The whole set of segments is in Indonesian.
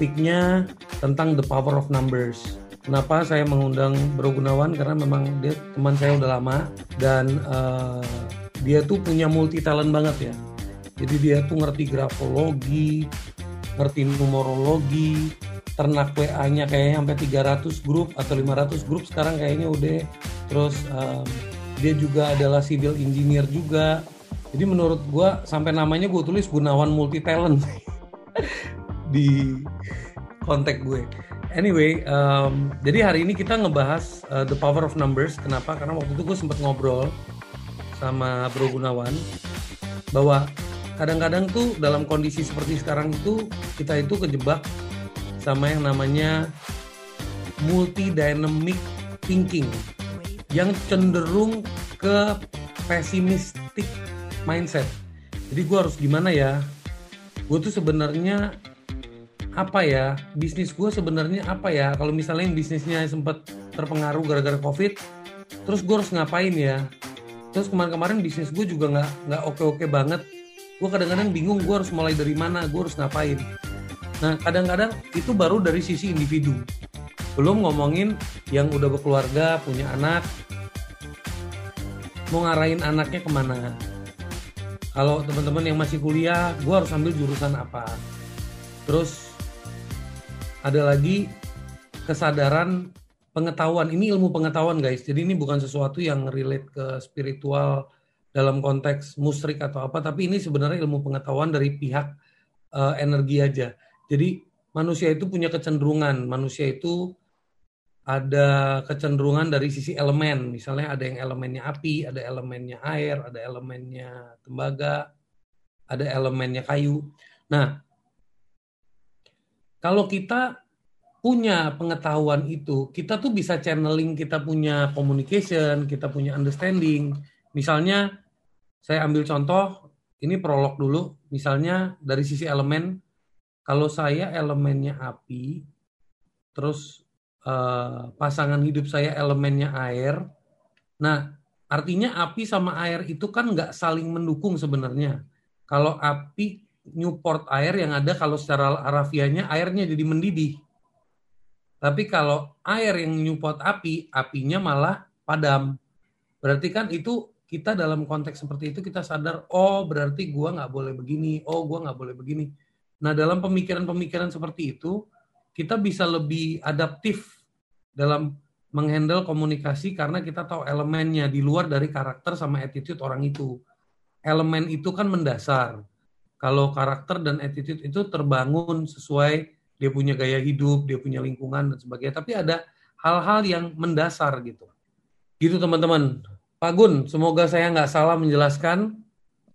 topiknya tentang the power of numbers. Kenapa saya mengundang Bro Gunawan? Karena memang dia teman saya udah lama dan uh, dia tuh punya multi talent banget ya. Jadi dia tuh ngerti grafologi, ngerti numerologi, ternak WA-nya kayaknya sampai 300 grup atau 500 grup sekarang kayaknya udah. Terus um, dia juga adalah civil engineer juga. Jadi menurut gue sampai namanya gue tulis Gunawan multi talent di kontak gue. Anyway, um, jadi hari ini kita ngebahas uh, the power of numbers. Kenapa? Karena waktu itu gue sempat ngobrol sama Bro Gunawan bahwa kadang-kadang tuh dalam kondisi seperti sekarang itu kita itu kejebak sama yang namanya multi dynamic thinking yang cenderung ke pesimistic mindset. Jadi gue harus gimana ya? Gue tuh sebenarnya apa ya bisnis gue sebenarnya apa ya? Kalau misalnya yang bisnisnya sempat terpengaruh gara-gara covid terus gue harus ngapain ya? Terus kemarin-kemarin bisnis gue juga nggak nggak oke-oke banget. Gue kadang-kadang bingung gue harus mulai dari mana gue harus ngapain. Nah kadang-kadang itu baru dari sisi individu. Belum ngomongin yang udah berkeluarga punya anak mau ngarahin anaknya ke mana. Kalau teman-teman yang masih kuliah gue harus ambil jurusan apa. Terus ada lagi kesadaran pengetahuan. Ini ilmu pengetahuan guys. Jadi ini bukan sesuatu yang relate ke spiritual dalam konteks musrik atau apa, tapi ini sebenarnya ilmu pengetahuan dari pihak uh, energi aja. Jadi manusia itu punya kecenderungan, manusia itu ada kecenderungan dari sisi elemen. Misalnya ada yang elemennya api, ada elemennya air, ada elemennya tembaga, ada elemennya kayu. Nah, kalau kita punya pengetahuan itu, kita tuh bisa channeling, kita punya communication, kita punya understanding. Misalnya, saya ambil contoh, ini prolog dulu. Misalnya dari sisi elemen, kalau saya elemennya api, terus uh, pasangan hidup saya elemennya air. Nah, artinya api sama air itu kan nggak saling mendukung sebenarnya. Kalau api Newport air yang ada kalau secara harafiahnya airnya jadi mendidih. Tapi kalau air yang Newport api, apinya malah padam. Berarti kan itu kita dalam konteks seperti itu kita sadar, oh berarti gua nggak boleh begini, oh gua nggak boleh begini. Nah dalam pemikiran-pemikiran seperti itu, kita bisa lebih adaptif dalam menghandle komunikasi karena kita tahu elemennya di luar dari karakter sama attitude orang itu. Elemen itu kan mendasar kalau karakter dan attitude itu terbangun sesuai dia punya gaya hidup, dia punya lingkungan dan sebagainya. Tapi ada hal-hal yang mendasar gitu. Gitu teman-teman. Pak Gun, semoga saya nggak salah menjelaskan.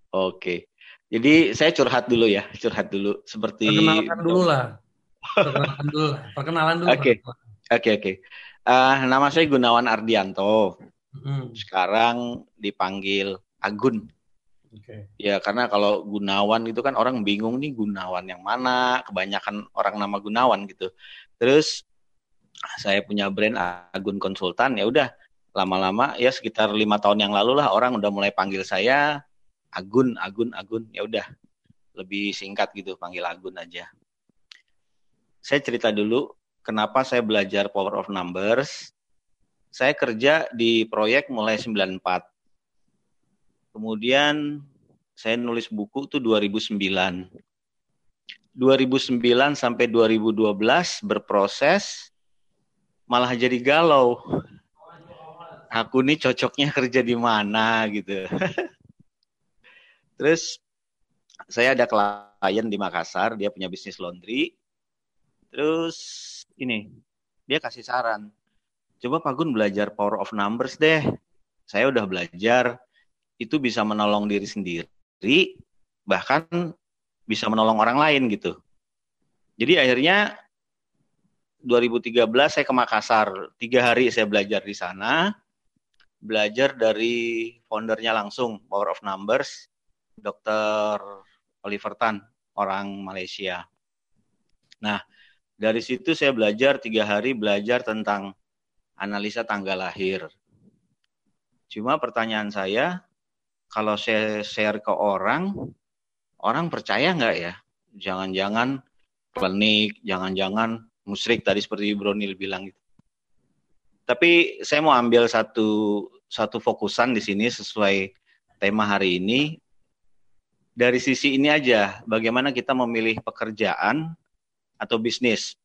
Oke. Jadi saya curhat dulu ya, curhat dulu seperti perkenalkan dulu lah. Perkenalan dulu lah. Perkenalan dulu. Oke. Oke, oke. Uh, nama saya Gunawan Ardianto. Hmm. Sekarang dipanggil Agun. Okay. Ya karena kalau Gunawan itu kan orang bingung nih Gunawan yang mana, kebanyakan orang nama Gunawan gitu. Terus saya punya brand Agun Konsultan, ya udah lama-lama ya sekitar lima tahun yang lalu lah orang udah mulai panggil saya Agun, Agun, Agun, ya udah lebih singkat gitu panggil Agun aja. Saya cerita dulu kenapa saya belajar Power of Numbers. Saya kerja di proyek mulai 94 Kemudian saya nulis buku tuh 2009. 2009 sampai 2012 berproses malah jadi galau. Aku nih cocoknya kerja di mana gitu. Terus saya ada klien di Makassar, dia punya bisnis laundry. Terus ini, dia kasih saran. Coba Pak Gun belajar power of numbers deh. Saya udah belajar, itu bisa menolong diri sendiri bahkan bisa menolong orang lain gitu. Jadi akhirnya 2013 saya ke Makassar, tiga hari saya belajar di sana, belajar dari foundernya langsung Power of Numbers, Dr. Oliver Tan, orang Malaysia. Nah, dari situ saya belajar tiga hari belajar tentang analisa tanggal lahir. Cuma pertanyaan saya, kalau saya share ke orang, orang percaya nggak ya? Jangan-jangan klinik, jangan-jangan musrik tadi seperti Bronil bilang gitu. Tapi saya mau ambil satu satu fokusan di sini sesuai tema hari ini dari sisi ini aja, bagaimana kita memilih pekerjaan atau bisnis.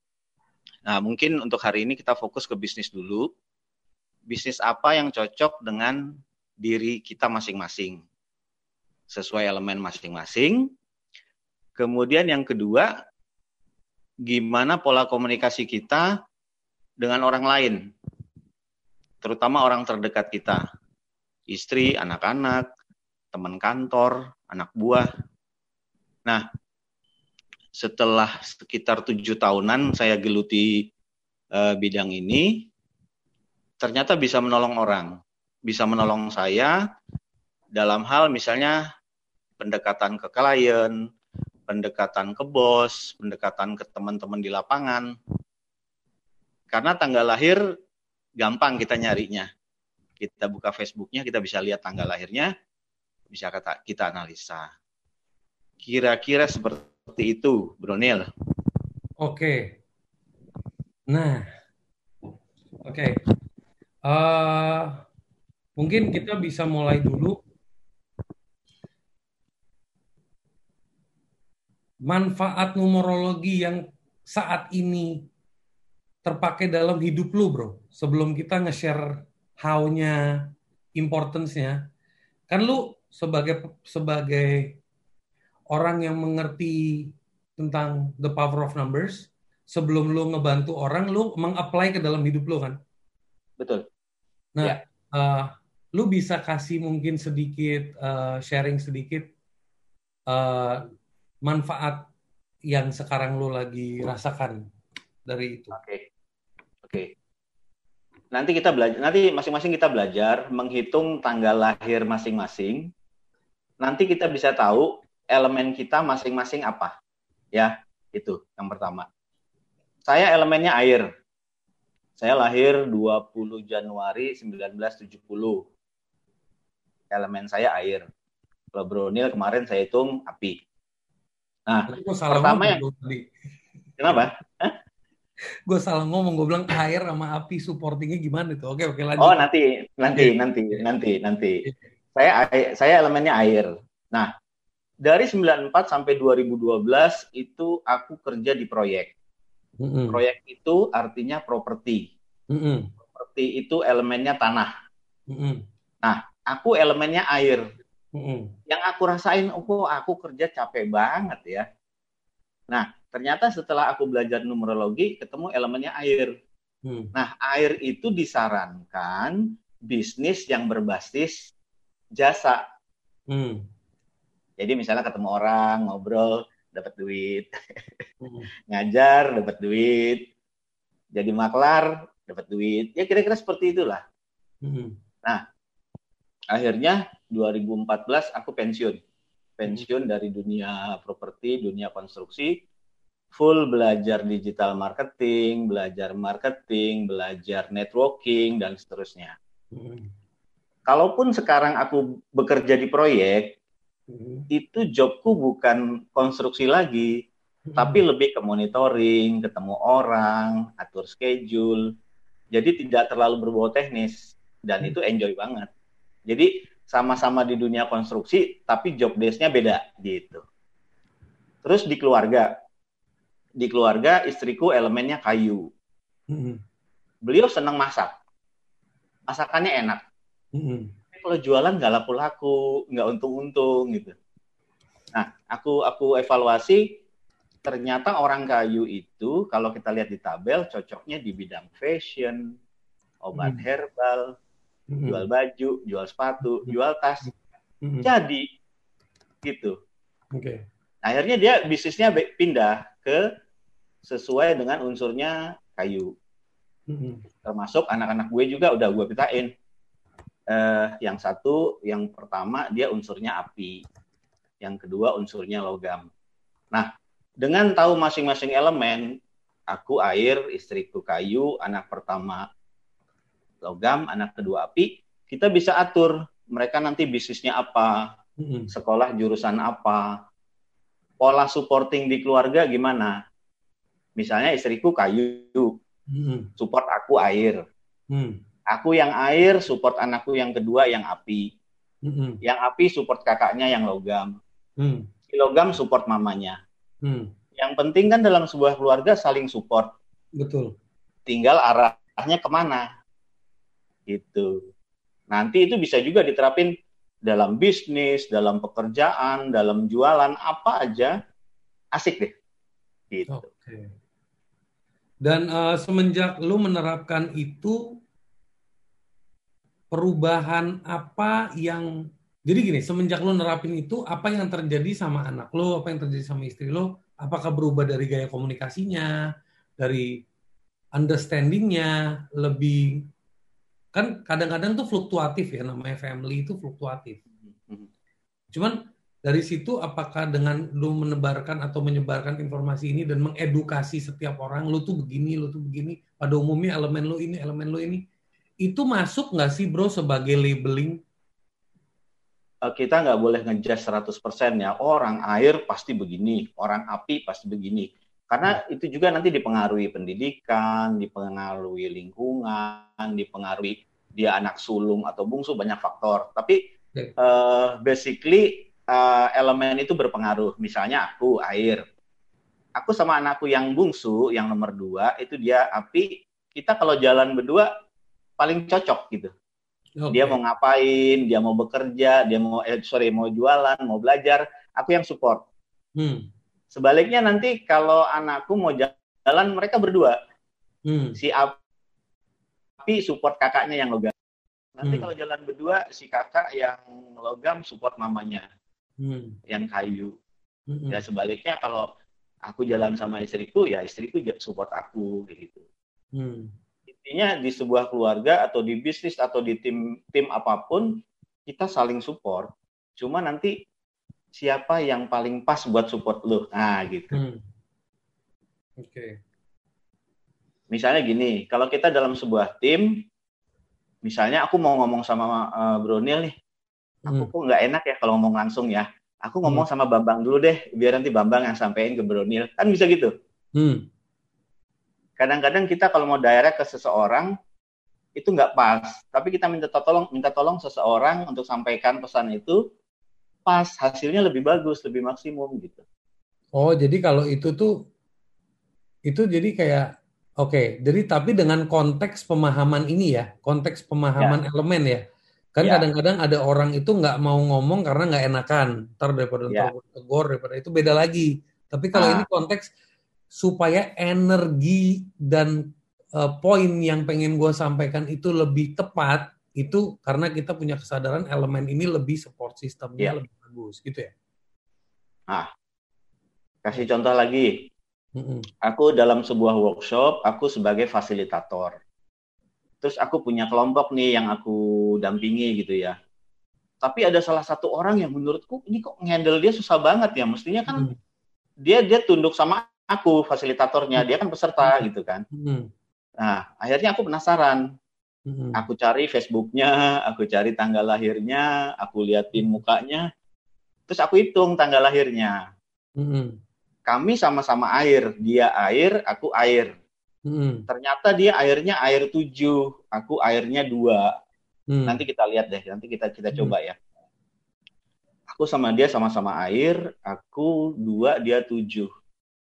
Nah, mungkin untuk hari ini kita fokus ke bisnis dulu. Bisnis apa yang cocok dengan diri kita masing-masing, sesuai elemen masing-masing. Kemudian yang kedua, gimana pola komunikasi kita dengan orang lain, terutama orang terdekat kita, istri, anak-anak, teman kantor, anak buah. Nah, setelah sekitar tujuh tahunan saya geluti uh, bidang ini, ternyata bisa menolong orang, bisa menolong saya dalam hal misalnya pendekatan ke klien, pendekatan ke bos, pendekatan ke teman-teman di lapangan. Karena tanggal lahir gampang kita nyarinya. Kita buka Facebooknya, kita bisa lihat tanggal lahirnya, bisa kata kita analisa. Kira-kira seperti itu, Bronil. Oke. Nah, oke. Uh, mungkin kita bisa mulai dulu manfaat numerologi yang saat ini terpakai dalam hidup lu, bro. Sebelum kita nge-share how-nya, importance-nya. Kan lu sebagai sebagai orang yang mengerti tentang the power of numbers, sebelum lu ngebantu orang, lu meng-apply ke dalam hidup lu kan? Betul. Nah, ya. uh, lu bisa kasih mungkin sedikit, uh, sharing sedikit, uh, manfaat yang sekarang lo lagi rasakan dari itu. Oke, okay. oke. Okay. Nanti kita belajar, nanti masing-masing kita belajar menghitung tanggal lahir masing-masing. Nanti kita bisa tahu elemen kita masing-masing apa. Ya, itu yang pertama. Saya elemennya air. Saya lahir 20 Januari 1970. Elemen saya air. Kalau Bronil kemarin saya hitung api. Nah, gue salah pertama yang tadi. Kenapa? gue salah ngomong, gue bilang air sama api supportingnya gimana itu? Oke, oke lanjut. Oh nanti, nanti, nanti, nanti, nanti. Saya saya elemennya air. Nah, dari 94 sampai 2012 itu aku kerja di proyek. Mm -hmm. Proyek itu artinya properti. Mm -hmm. Properti itu elemennya tanah. Mm -hmm. Nah, aku elemennya air. Hmm. Yang aku rasain, oh aku kerja capek banget ya. Nah, ternyata setelah aku belajar numerologi, ketemu elemennya air. Hmm. Nah, air itu disarankan bisnis yang berbasis jasa. Hmm. Jadi misalnya ketemu orang, ngobrol, dapat duit. Hmm. Ngajar, dapat duit. Jadi maklar, dapat duit. Ya kira-kira seperti itulah. Hmm. Nah, akhirnya 2014 aku pensiun. Pensiun dari dunia properti, dunia konstruksi, full belajar digital marketing, belajar marketing, belajar networking dan seterusnya. Hmm. Kalaupun sekarang aku bekerja di proyek, hmm. itu jobku bukan konstruksi lagi, hmm. tapi lebih ke monitoring, ketemu orang, atur schedule. Jadi tidak terlalu berbau teknis dan hmm. itu enjoy banget. Jadi sama-sama di dunia konstruksi, tapi job desk-nya beda gitu. Terus di keluarga, di keluarga istriku elemennya kayu. Mm-hmm. Beliau senang masak, masakannya enak. Mm-hmm. Kalau jualan nggak laku-laku, nggak untung-untung gitu. Nah, aku aku evaluasi ternyata orang kayu itu kalau kita lihat di tabel cocoknya di bidang fashion, obat hmm. herbal, hmm. jual baju, jual sepatu, hmm. jual tas. Hmm. Jadi gitu. Oke. Okay. Akhirnya dia bisnisnya pindah ke sesuai dengan unsurnya kayu. Hmm. Termasuk anak-anak gue juga udah gue pitain. Eh, yang satu, yang pertama dia unsurnya api, yang kedua unsurnya logam. Nah, dengan tahu masing-masing elemen, aku air, istriku kayu, anak pertama logam, anak kedua api, kita bisa atur mereka nanti bisnisnya apa, sekolah jurusan apa, pola supporting di keluarga gimana. Misalnya istriku kayu, Hmm. support aku air. Hmm. Aku yang air, support anakku yang kedua yang api. Hmm. Yang api support kakaknya yang logam. Hmm. Si logam support mamanya. Hmm. Yang penting kan dalam sebuah keluarga saling support. Betul. Tinggal arahnya ke mana. Gitu. Nanti itu bisa juga diterapin dalam bisnis, dalam pekerjaan, dalam jualan, apa aja. Asik deh. Gitu. Oke. Dan eh, semenjak lu menerapkan itu perubahan apa yang jadi gini, semenjak lu nerapin itu apa yang terjadi sama anak lu, apa yang terjadi sama istri lu, apakah berubah dari gaya komunikasinya, dari understandingnya, lebih kan kadang-kadang tuh fluktuatif ya namanya family itu fluktuatif. Cuman dari situ apakah dengan lu menebarkan atau menyebarkan informasi ini dan mengedukasi setiap orang, lu tuh begini, lu tuh begini, pada umumnya elemen lu ini, elemen lu ini, itu masuk nggak sih bro sebagai labeling? Eh, kita nggak boleh ngejudge 100% ya. Orang air pasti begini, orang api pasti begini. Karena itu juga nanti dipengaruhi pendidikan, dipengaruhi lingkungan, dipengaruhi dia anak sulung atau bungsu banyak faktor. Tapi eh, basically eh, elemen itu berpengaruh. Misalnya aku air, aku sama anakku yang bungsu, yang nomor dua itu dia api. Kita kalau jalan berdua paling cocok gitu. Oke. Dia mau ngapain, dia mau bekerja, dia mau eh, sorry mau jualan, mau belajar, aku yang support. Hmm. Sebaliknya nanti kalau anakku mau jalan, mereka berdua. Hmm. Si api support kakaknya yang logam. Nanti Hmm. kalau jalan berdua, si kakak yang logam support mamanya Hmm. yang kayu. Hmm. Ya sebaliknya kalau aku jalan sama istriku, ya istriku juga support aku gitu. Hmm. Intinya di sebuah keluarga atau di bisnis atau di tim tim apa pun kita saling support. Cuma nanti siapa yang paling pas buat support lo. Nah, gitu. Hmm. Oke. Misalnya gini, kalau kita dalam sebuah tim, misalnya aku mau ngomong sama uh, Bro Nil nih, aku Hmm. kok nggak enak ya kalau ngomong langsung ya. Aku ngomong sama Bambang dulu deh, biar nanti Bambang yang sampein ke Bro Nil. Kan bisa gitu. Hmm. Kadang-kadang kita kalau mau direct ke seseorang, itu nggak pas. Tapi kita minta tolong, minta tolong seseorang untuk sampaikan pesan itu, pas, hasilnya lebih bagus, lebih maksimum gitu. Oh, jadi kalau itu tuh itu jadi kayak oke, jadi tapi dengan konteks pemahaman ini ya, konteks pemahaman elemen ya. Kan Ya. kadang-kadang ada orang itu nggak mau ngomong karena nggak enakan, ntar daripada Ya. tegur daripada itu beda lagi. Tapi kalau Ah. ini konteks supaya energi dan eh, poin yang pengen gue sampaikan itu lebih tepat, itu karena kita punya kesadaran elemen ini lebih support sistemnya Ya. lebih bagus, gitu ya. Kasih contoh lagi, Mm-mm. aku dalam sebuah workshop, aku sebagai fasilitator. Terus aku punya kelompok nih yang aku dampingi gitu ya. Tapi ada salah satu orang yang menurutku ini kok ngendel dia susah banget ya. Mestinya kan Mm. dia dia tunduk sama aku fasilitatornya, dia kan peserta gitu kan. Mm. Nah, akhirnya aku penasaran. Mm-mm. Aku cari Facebooknya, aku cari tanggal lahirnya, aku liatin mukanya, terus aku hitung tanggal lahirnya. Mm-mm. Kami sama-sama air, dia air, aku air. Mm-mm. Ternyata dia airnya air tujuh, aku airnya dua. Mm. Nanti kita lihat deh, nanti kita kita Hmm. coba ya. Aku sama dia sama-sama air, aku dua, dia tujuh.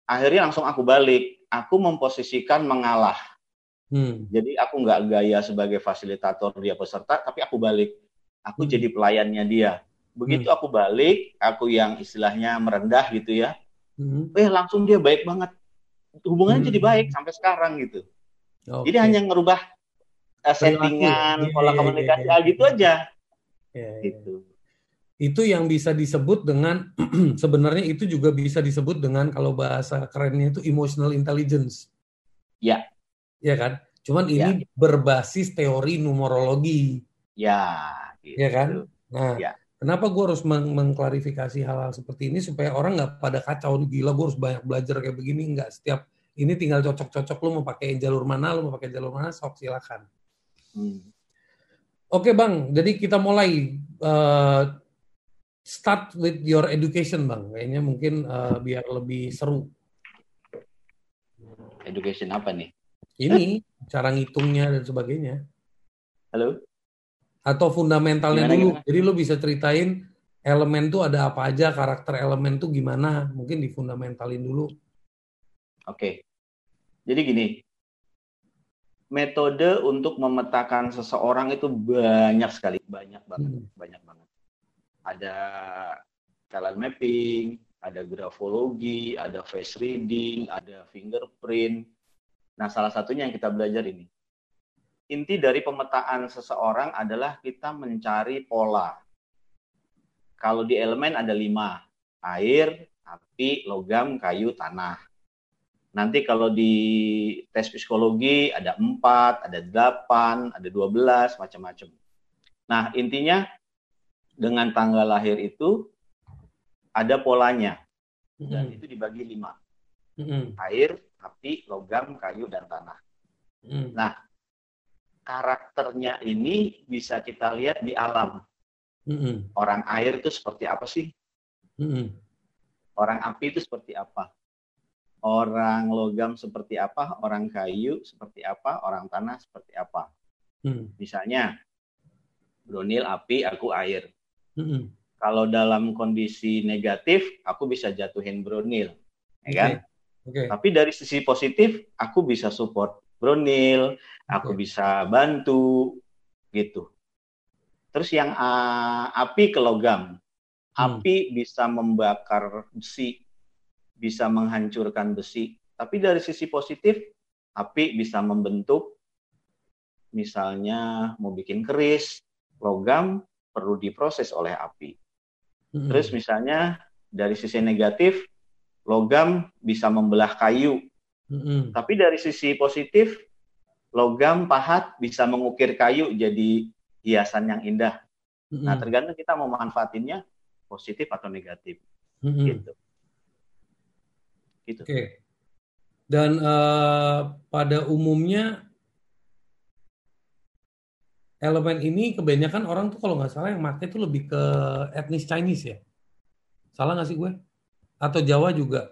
Akhirnya langsung aku balik, aku memposisikan mengalah. Mm. Jadi aku nggak gaya sebagai fasilitator dia peserta, tapi aku balik. Aku Hmm. jadi pelayannya dia. Begitu aku balik, aku yang istilahnya merendah gitu ya. Mm. Eh langsung dia baik banget. Hubungannya Hmm. jadi baik sampai sekarang gitu. Oke. Jadi hanya ngerubah uh, settingan, Iya, pola iya, komunikasi, iya, ah, iya. gitu aja. Ya, ya. Gitu. Itu yang bisa disebut dengan sebenarnya itu juga bisa disebut dengan kalau bahasa kerennya itu emotional intelligence. Ya. Ya kan? Cuman ini berbasis teori numerologi, Ya, gitu. ya kan? Nah, Ya. kenapa gue harus meng- mengklarifikasi hal-hal seperti ini supaya orang nggak pada kacau gila gue harus banyak belajar kayak begini nggak setiap ini tinggal cocok-cocok lu mau pakai jalur mana lu mau pakai jalur mana sok silakan. Hmm. Oke bang, jadi kita mulai uh, start with your education bang. Kayaknya mungkin uh, biar lebih seru. Education apa nih? Ini cara ngitungnya dan sebagainya. Halo? Atau fundamentalnya Gimana, dulu. gimana? Jadi lu bisa ceritain elemen tuh ada apa aja, karakter elemen tuh gimana. Mungkin difundamentalin dulu. Oke. Jadi gini, metode untuk memetakan seseorang itu banyak sekali, banyak banget, Hmm. banyak banget. Ada talent mapping, ada grafologi, ada face reading, ada fingerprint. Nah, salah satunya yang kita belajar ini. Inti dari pemetaan seseorang adalah kita mencari pola. Kalau di elemen ada lima, air, api, logam, kayu, tanah. Nanti kalau di tes psikologi ada empat, ada delapan, ada dua belas, macam-macam. Nah, intinya dengan tanggal lahir itu ada polanya. Dan Mm-mm. itu dibagi lima. Mm-mm. Air, api, logam, kayu, dan tanah. Mm-mm. Nah, karakternya ini bisa kita lihat di alam. Mm-mm. Orang air itu seperti apa sih? Mm-mm. Orang api itu seperti apa? Orang logam seperti apa? Orang kayu seperti apa? Orang tanah seperti apa? Mm. Misalnya, Bronil api, aku air. Mm-mm. Kalau dalam kondisi negatif, aku bisa jatuhin Bronil. Ya kan? Oke. Tapi dari sisi positif, aku bisa support Bronil, aku Oke. bisa bantu, gitu. Terus yang ah, api ke logam. Hmm. Api bisa membakar besi, bisa menghancurkan besi. Tapi dari sisi positif, api bisa membentuk, misalnya mau bikin keris, logam perlu diproses oleh api. Mm-mm. Terus misalnya dari sisi negatif, logam bisa membelah kayu. Mm-mm. Tapi dari sisi positif, logam pahat bisa mengukir kayu jadi hiasan yang indah. Mm-mm. Nah, tergantung kita mau manfaatinnya positif atau negatif. Mm-mm. Gitu. Gitu. Oke. Dan eh, pada umumnya elemen ini kebanyakan orang tuh kalau nggak salah yang pakai tuh lebih ke etnis Chinese ya. Salah nggak sih gue? Atau Jawa juga?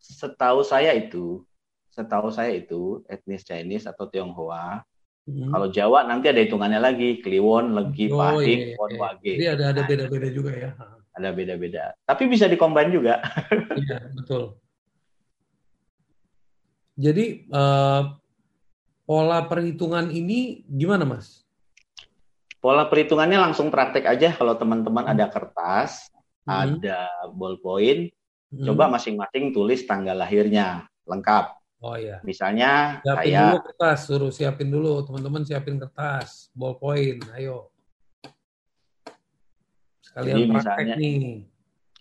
Setahu saya itu, setahu saya itu etnis Chinese atau Tionghoa. Hmm. Kalau Jawa nanti ada hitungannya lagi, Kliwon, Legi, Oh, Pahing, iya, iya. Wage. Jadi ada ada Nah, beda-beda juga ya. Ada beda-beda. Tapi bisa dikombin juga. Iya betul. Jadi eh, pola perhitungan ini gimana mas? Pola perhitungannya langsung praktek aja kalau teman-teman ada kertas, Hmm. ada ballpoint, Hmm. coba masing-masing tulis tanggal lahirnya lengkap. Oh ya. Misalnya Siapin saya dulu kertas, suruh siapin dulu teman-teman siapin kertas, ballpoint, ayo. Sekalian Jadi praktek misalnya- nih.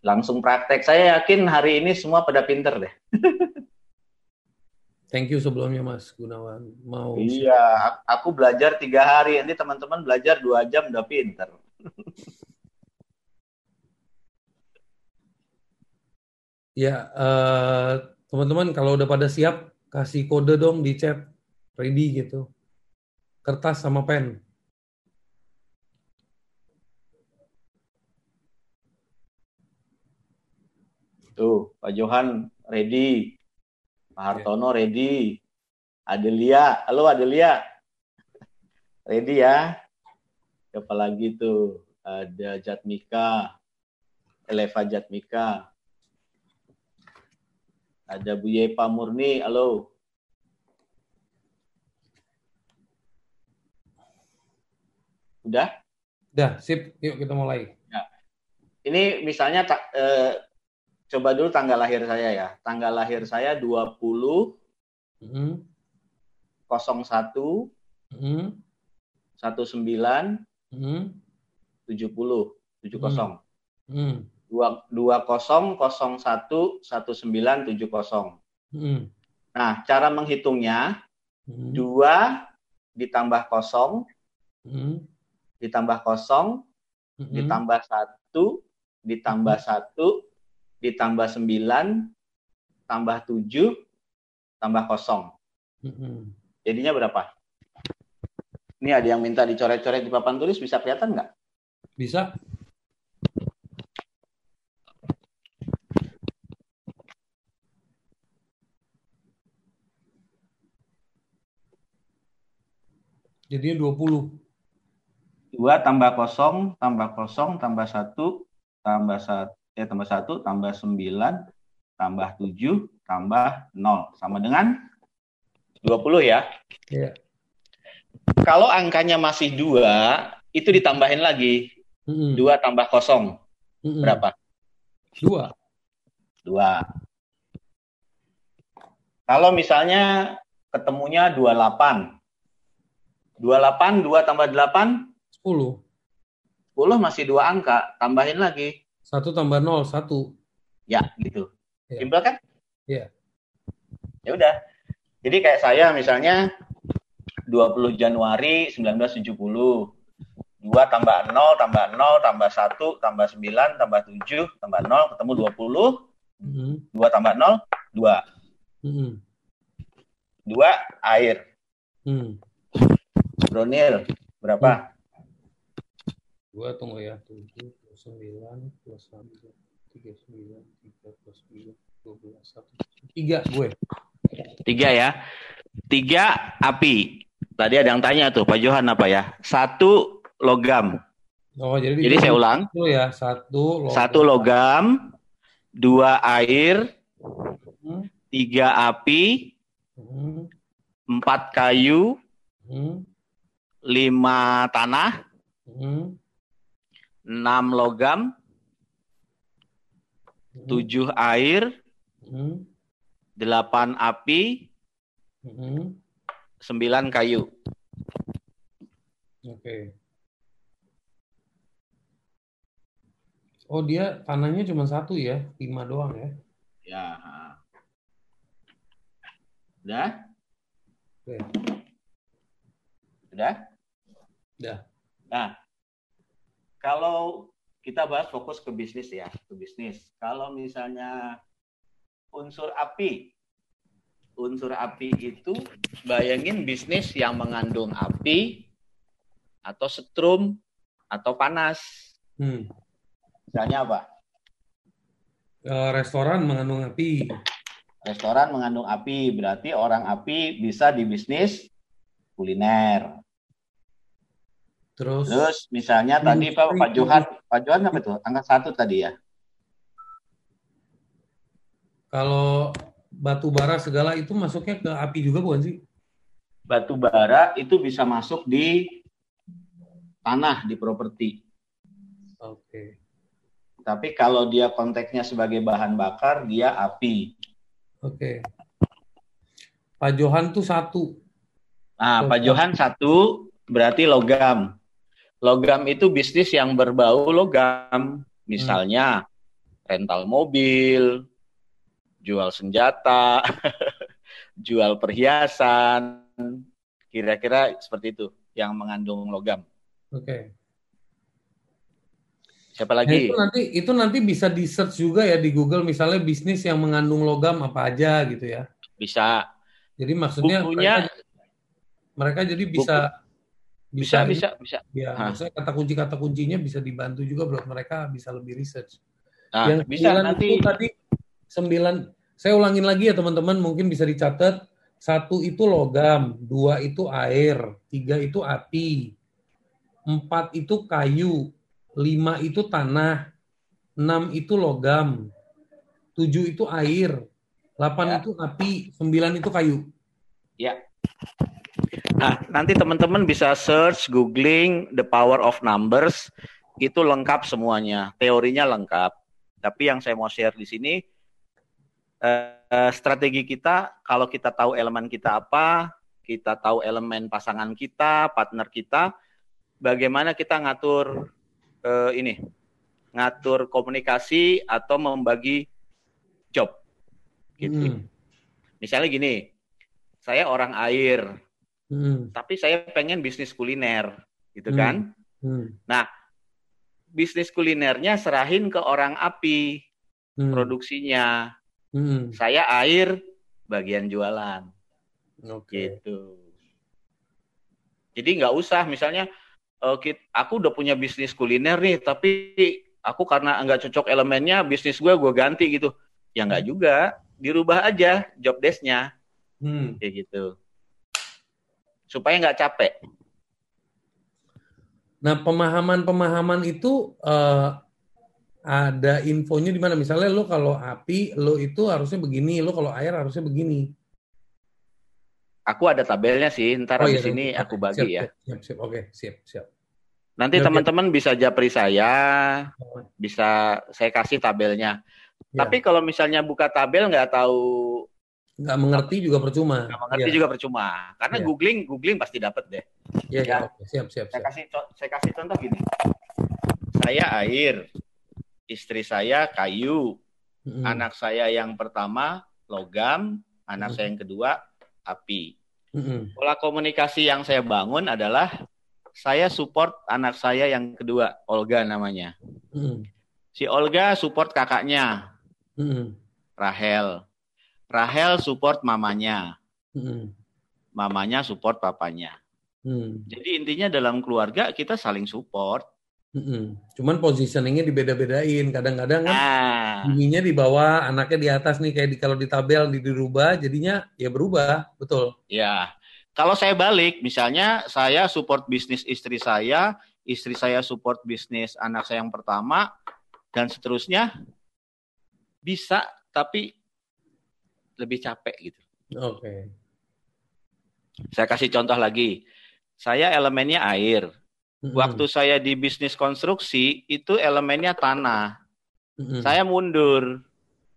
langsung praktek. Saya yakin hari ini semua pada pinter deh. Thank you sebelumnya Mas Gunawan. Mau Iya, aku belajar tiga hari, nanti teman-teman belajar dua jam udah pinter. Ya, eh, teman-teman kalau udah pada siap kasih kode dong di chat ready gitu. Kertas sama pen. Tuh, Pak Johan ready, Pak Hartono ready, Adelia, halo Adelia, ready ya? Siapa lagi tuh? Ada Jatmika, Eleva Jatmika, ada Bu Yepa Murni, halo. Udah? Dah, sip. Yuk kita mulai. Ini misalnya ta- eh, coba dulu tanggal lahir saya ya. Tanggal lahir saya 20 Hmm, 01 hmm, 19 hmm, 70 70 hmm, 2 20 01 19 70. hmm, Nah, cara menghitungnya hmm, 2 ditambah 0 hmm, ditambah 0 hmm, ditambah 1 ditambah 1 ditambah 9 tambah 7 tambah 0. hmm. Jadinya berapa? Ini ada yang minta dicoret-coret di papan tulis, bisa kelihatan nggak? Bisa? Jadinya 20. 2 tambah kosong, tambah kosong, tambah 1, tambah 1, ya tambah 1, tambah 9, tambah 7, tambah 0. Sama dengan 20 ya. Iya. Kalau angkanya masih 2, itu ditambahin lagi. Mm-mm. 2 tambah kosong. Mm-mm. Berapa? Dua. 2. Kalau misalnya ketemunya 28. 28, 2 tambah 8, 10. 10 masih dua angka. Tambahin lagi. Satu tambah nol, satu. Ya, gitu. Iya. Simpel kan? Iya. Ya udah. Jadi kayak saya misalnya 20 Januari 1970. 2 tambah 0, tambah 0, tambah 1, tambah 9, tambah 7, tambah 0, ketemu 20. Mm-mm. 2 tambah 0, 2. Mm-mm. 2, air. Mm. Bronil, berapa? Dua tunggu ya. Tujuh plus sembilan plus satu. Tiga sembilan. Tiga plus sembilan. Dua belas. Satu. Tiga gue. 3 ya. 3, api. Tadi ada yang tanya tuh, Pak Johan apa ya? 1, logam. Oh jadi. Jadi saya ulang. Satu ya. Satu. logam. Satu logam, dua air, Hmm. tiga api, Hmm. empat kayu, Hmm. Lima tanah, Hmm. enam logam, Hmm. tujuh air, Hmm. delapan api, Hmm. sembilan kayu. Oke. Oh dia tanahnya cuma satu ya, lima doang ya. Ya. Udah? Oke. Udah? Udah. Nah, kalau kita bahas fokus ke bisnis ya, ke bisnis. Kalau misalnya unsur api, unsur api itu bayangin bisnis yang mengandung api atau setrum atau panas. Hmm. Misalnya apa? Eh, restoran mengandung api. Restoran mengandung api, berarti orang api bisa di bisnis kuliner. Terus, Terus misalnya tadi Pak, Pak Johan, Pak Johan apa itu? Angkat satu tadi ya. kalau batu bara segala itu masuknya ke api juga bukan sih? Batu bara itu bisa masuk di tanah di properti. Oke. Tapi kalau dia konteksnya sebagai bahan bakar, dia api. Oke. Pak Johan tuh satu. Nah. Pak Johan satu berarti logam. Logam itu bisnis yang berbau logam. Misalnya rental mobil, jual senjata, jual perhiasan. Kira-kira seperti itu yang mengandung logam. Oke. Siapa Nah, lagi? itu nanti itu nanti bisa di search juga ya di Google misalnya bisnis yang mengandung logam apa aja gitu ya. Bisa. Jadi maksudnya Bukunya mereka, mereka jadi bisa bisa bisa bisa. ya maksudnya kata kunci kata kuncinya bisa dibantu juga buat mereka bisa lebih research. Nah, yang bisa nanti itu tadi sembilan saya ulangin lagi ya teman-teman mungkin bisa dicatat satu itu logam dua itu air tiga itu api empat itu kayu lima itu tanah enam itu logam tujuh itu air delapan Ya. itu api sembilan itu kayu Nah, nanti teman-teman bisa search, googling the power of numbers, itu lengkap semuanya, teorinya lengkap. Tapi yang saya mau share di sini, eh, strategi kita, kalau kita tahu elemen kita apa, kita tahu elemen pasangan kita, partner kita, bagaimana kita ngatur eh, ini, ngatur komunikasi atau membagi job, gitu. Hmm. Misalnya gini, saya orang air, Hmm. tapi saya pengen bisnis kuliner, gitu Hmm. kan? Hmm. Bisnis kulinernya serahin ke orang api Hmm. produksinya. Hmm. Saya air bagian jualan, Oke. gitu. Jadi nggak usah, misalnya eh, aku udah punya bisnis kuliner nih, tapi aku karena nggak cocok elemennya, bisnis gue gue ganti gitu. Ya nggak juga, dirubah aja job desk-nya, Hmm. kayak gitu. Supaya nggak capek. Nah, pemahaman-pemahaman itu uh, ada infonya di mana? Misalnya lo kalau api, lo itu harusnya begini, lo kalau air harusnya begini. Aku ada tabelnya sih, ntar oh, di sini iya, aku bagi siap, ya. Siap, siap, oke, siap, siap. Nanti teman-teman bisa japri saya, bisa saya kasih tabelnya. Ya. Tapi kalau misalnya buka tabel nggak tahu nggak mengerti juga percuma. Nggak mengerti ya. juga percuma. Karena ya. googling googling pasti dapat deh. Iya, ya. ya. siap, siap, Saya kasih saya kasih contoh gini. Saya air, istri saya kayu, hmm. anak saya yang pertama logam, anak hmm. saya yang kedua api. Hmm. Pola komunikasi yang saya bangun adalah saya support anak saya yang kedua, Olga namanya. Hmm. Si Olga support kakaknya, hmm. Rahel. Rahel support mamanya. Hmm. Mamanya support papanya. Hmm. Jadi intinya dalam keluarga kita saling support. Hmm. Cuman positioningnya dibeda-bedain. Kadang-kadang kan ah. di bawah, anaknya di atas nih kayak di kalau di tabel di dirubah, jadinya ya berubah, betul. Ya. Kalau saya balik, misalnya saya support bisnis istri saya, istri saya support bisnis anak saya yang pertama, dan seterusnya bisa, tapi lebih capek gitu. Oke. Okay. Saya kasih contoh lagi. Saya elemennya air. Mm-hmm. Waktu saya di bisnis konstruksi itu elemennya tanah. Mm-hmm. Saya mundur,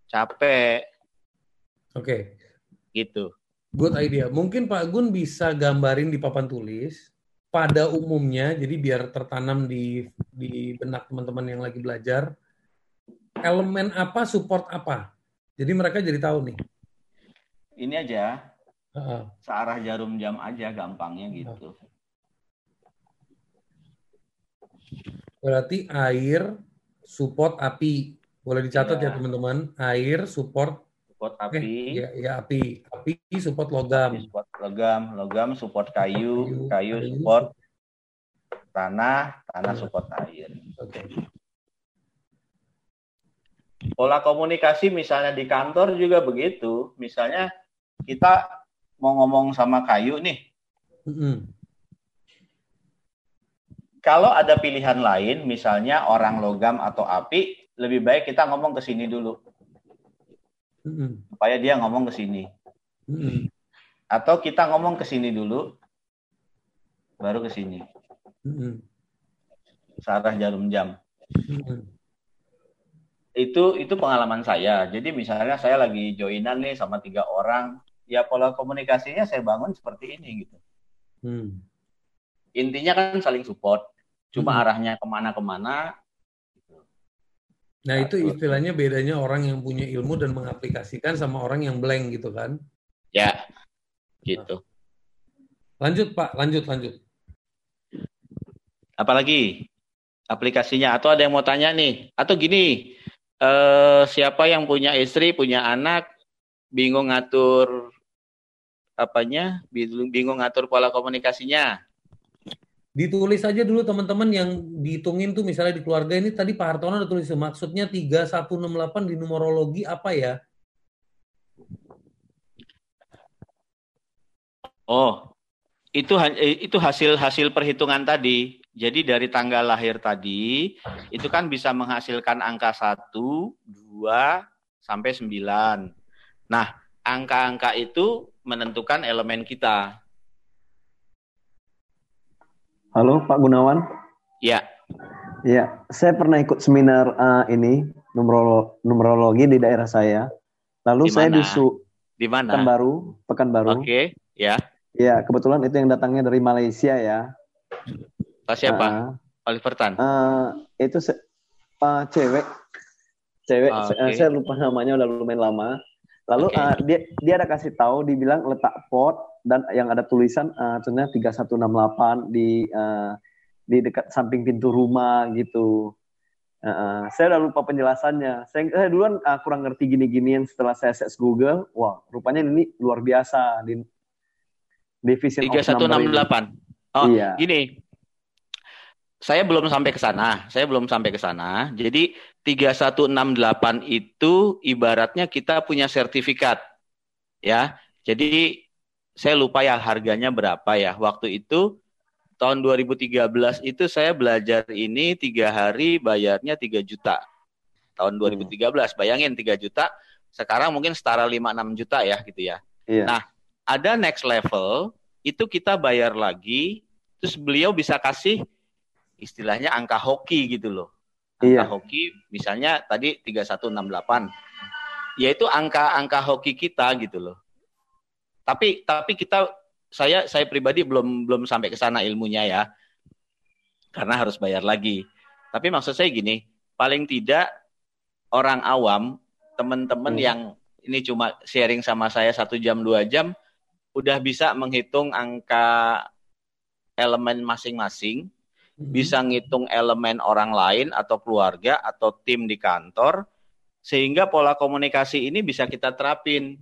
capek. Oke. Okay. Gitu. Good idea. Mungkin Pak Gun bisa gambarin di papan tulis pada umumnya, jadi biar tertanam di di benak teman-teman yang lagi belajar, elemen apa support apa. Jadi mereka jadi tahu nih ini aja uh-uh. searah jarum jam aja gampangnya gitu. Berarti air support api. Boleh dicatat ya, ya teman-teman. Air support support api. Eh, ya, ya api. Api support logam. Api support logam, logam support kayu, kayu, kayu, kayu support tanah, tanah support air. Oke. Okay. Pola komunikasi misalnya di kantor juga begitu. Misalnya kita mau ngomong sama kayu nih. Mm-hmm. Kalau ada pilihan lain, misalnya orang logam atau api, lebih baik kita ngomong ke sini dulu. Mm-hmm. Supaya dia ngomong ke sini. Mm-hmm. Atau kita ngomong ke sini dulu, baru ke sini. Mm-hmm. Searah jarum jam. Mm-hmm itu itu pengalaman saya. Jadi misalnya saya lagi joinan nih sama tiga orang, ya pola komunikasinya saya bangun seperti ini gitu. Hmm. Intinya kan saling support. Cuma hmm. arahnya ke mana-kemana. Nah itu istilahnya bedanya orang yang punya ilmu dan mengaplikasikan sama orang yang blank gitu kan? Ya, gitu. Lanjut Pak, lanjut lanjut. Apalagi aplikasinya? Atau ada yang mau tanya nih? Atau gini, eh, siapa yang punya istri, punya anak, bingung ngatur apanya, bingung ngatur pola komunikasinya. Ditulis aja dulu teman-teman yang dihitungin tuh misalnya di keluarga ini tadi Pak Hartono udah tulis maksudnya 3168 di numerologi apa ya? Oh, itu eh, itu hasil hasil perhitungan tadi. Jadi dari tanggal lahir tadi itu kan bisa menghasilkan angka 1, 2 sampai 9. Nah, angka-angka itu menentukan elemen kita. Halo Pak Gunawan. Ya. Ya, saya pernah ikut seminar uh, ini numerolo numerologi di daerah saya. Lalu Di mana? saya disu di mana? Pekanbaru, Pekanbaru. Oke, okay. ya. Ya, kebetulan itu yang datangnya dari Malaysia ya. Pak siapa? Uh, Oliver Tan. Uh, itu se uh, cewek. Cewek, ah, okay. saya lupa namanya udah lumayan lama. Lalu okay. uh, dia dia ada kasih tahu dibilang letak pot dan yang ada tulisan uh, ternyata 3168 di uh, di dekat samping pintu rumah gitu. Uh, saya udah lupa penjelasannya. Saya, saya duluan uh, kurang ngerti gini-ginian setelah saya search Google. Wah, rupanya ini luar biasa di division 3168. Oh, iya. gini saya belum sampai ke sana. Saya belum sampai ke sana. Jadi 3168 itu ibaratnya kita punya sertifikat. Ya. Jadi saya lupa ya harganya berapa ya. Waktu itu tahun 2013 itu saya belajar ini tiga hari bayarnya 3 juta. Tahun 2013, hmm. bayangin 3 juta, sekarang mungkin setara 5-6 juta ya gitu ya. Iya. Nah, ada next level, itu kita bayar lagi, terus beliau bisa kasih istilahnya angka hoki gitu loh. Angka iya. hoki misalnya tadi 3168. Yaitu angka-angka hoki kita gitu loh. Tapi tapi kita saya saya pribadi belum belum sampai ke sana ilmunya ya. Karena harus bayar lagi. Tapi maksud saya gini, paling tidak orang awam, teman-teman hmm. yang ini cuma sharing sama saya satu jam dua jam, udah bisa menghitung angka elemen masing-masing. Bisa ngitung elemen orang lain atau keluarga atau tim di kantor, sehingga pola komunikasi ini bisa kita terapin.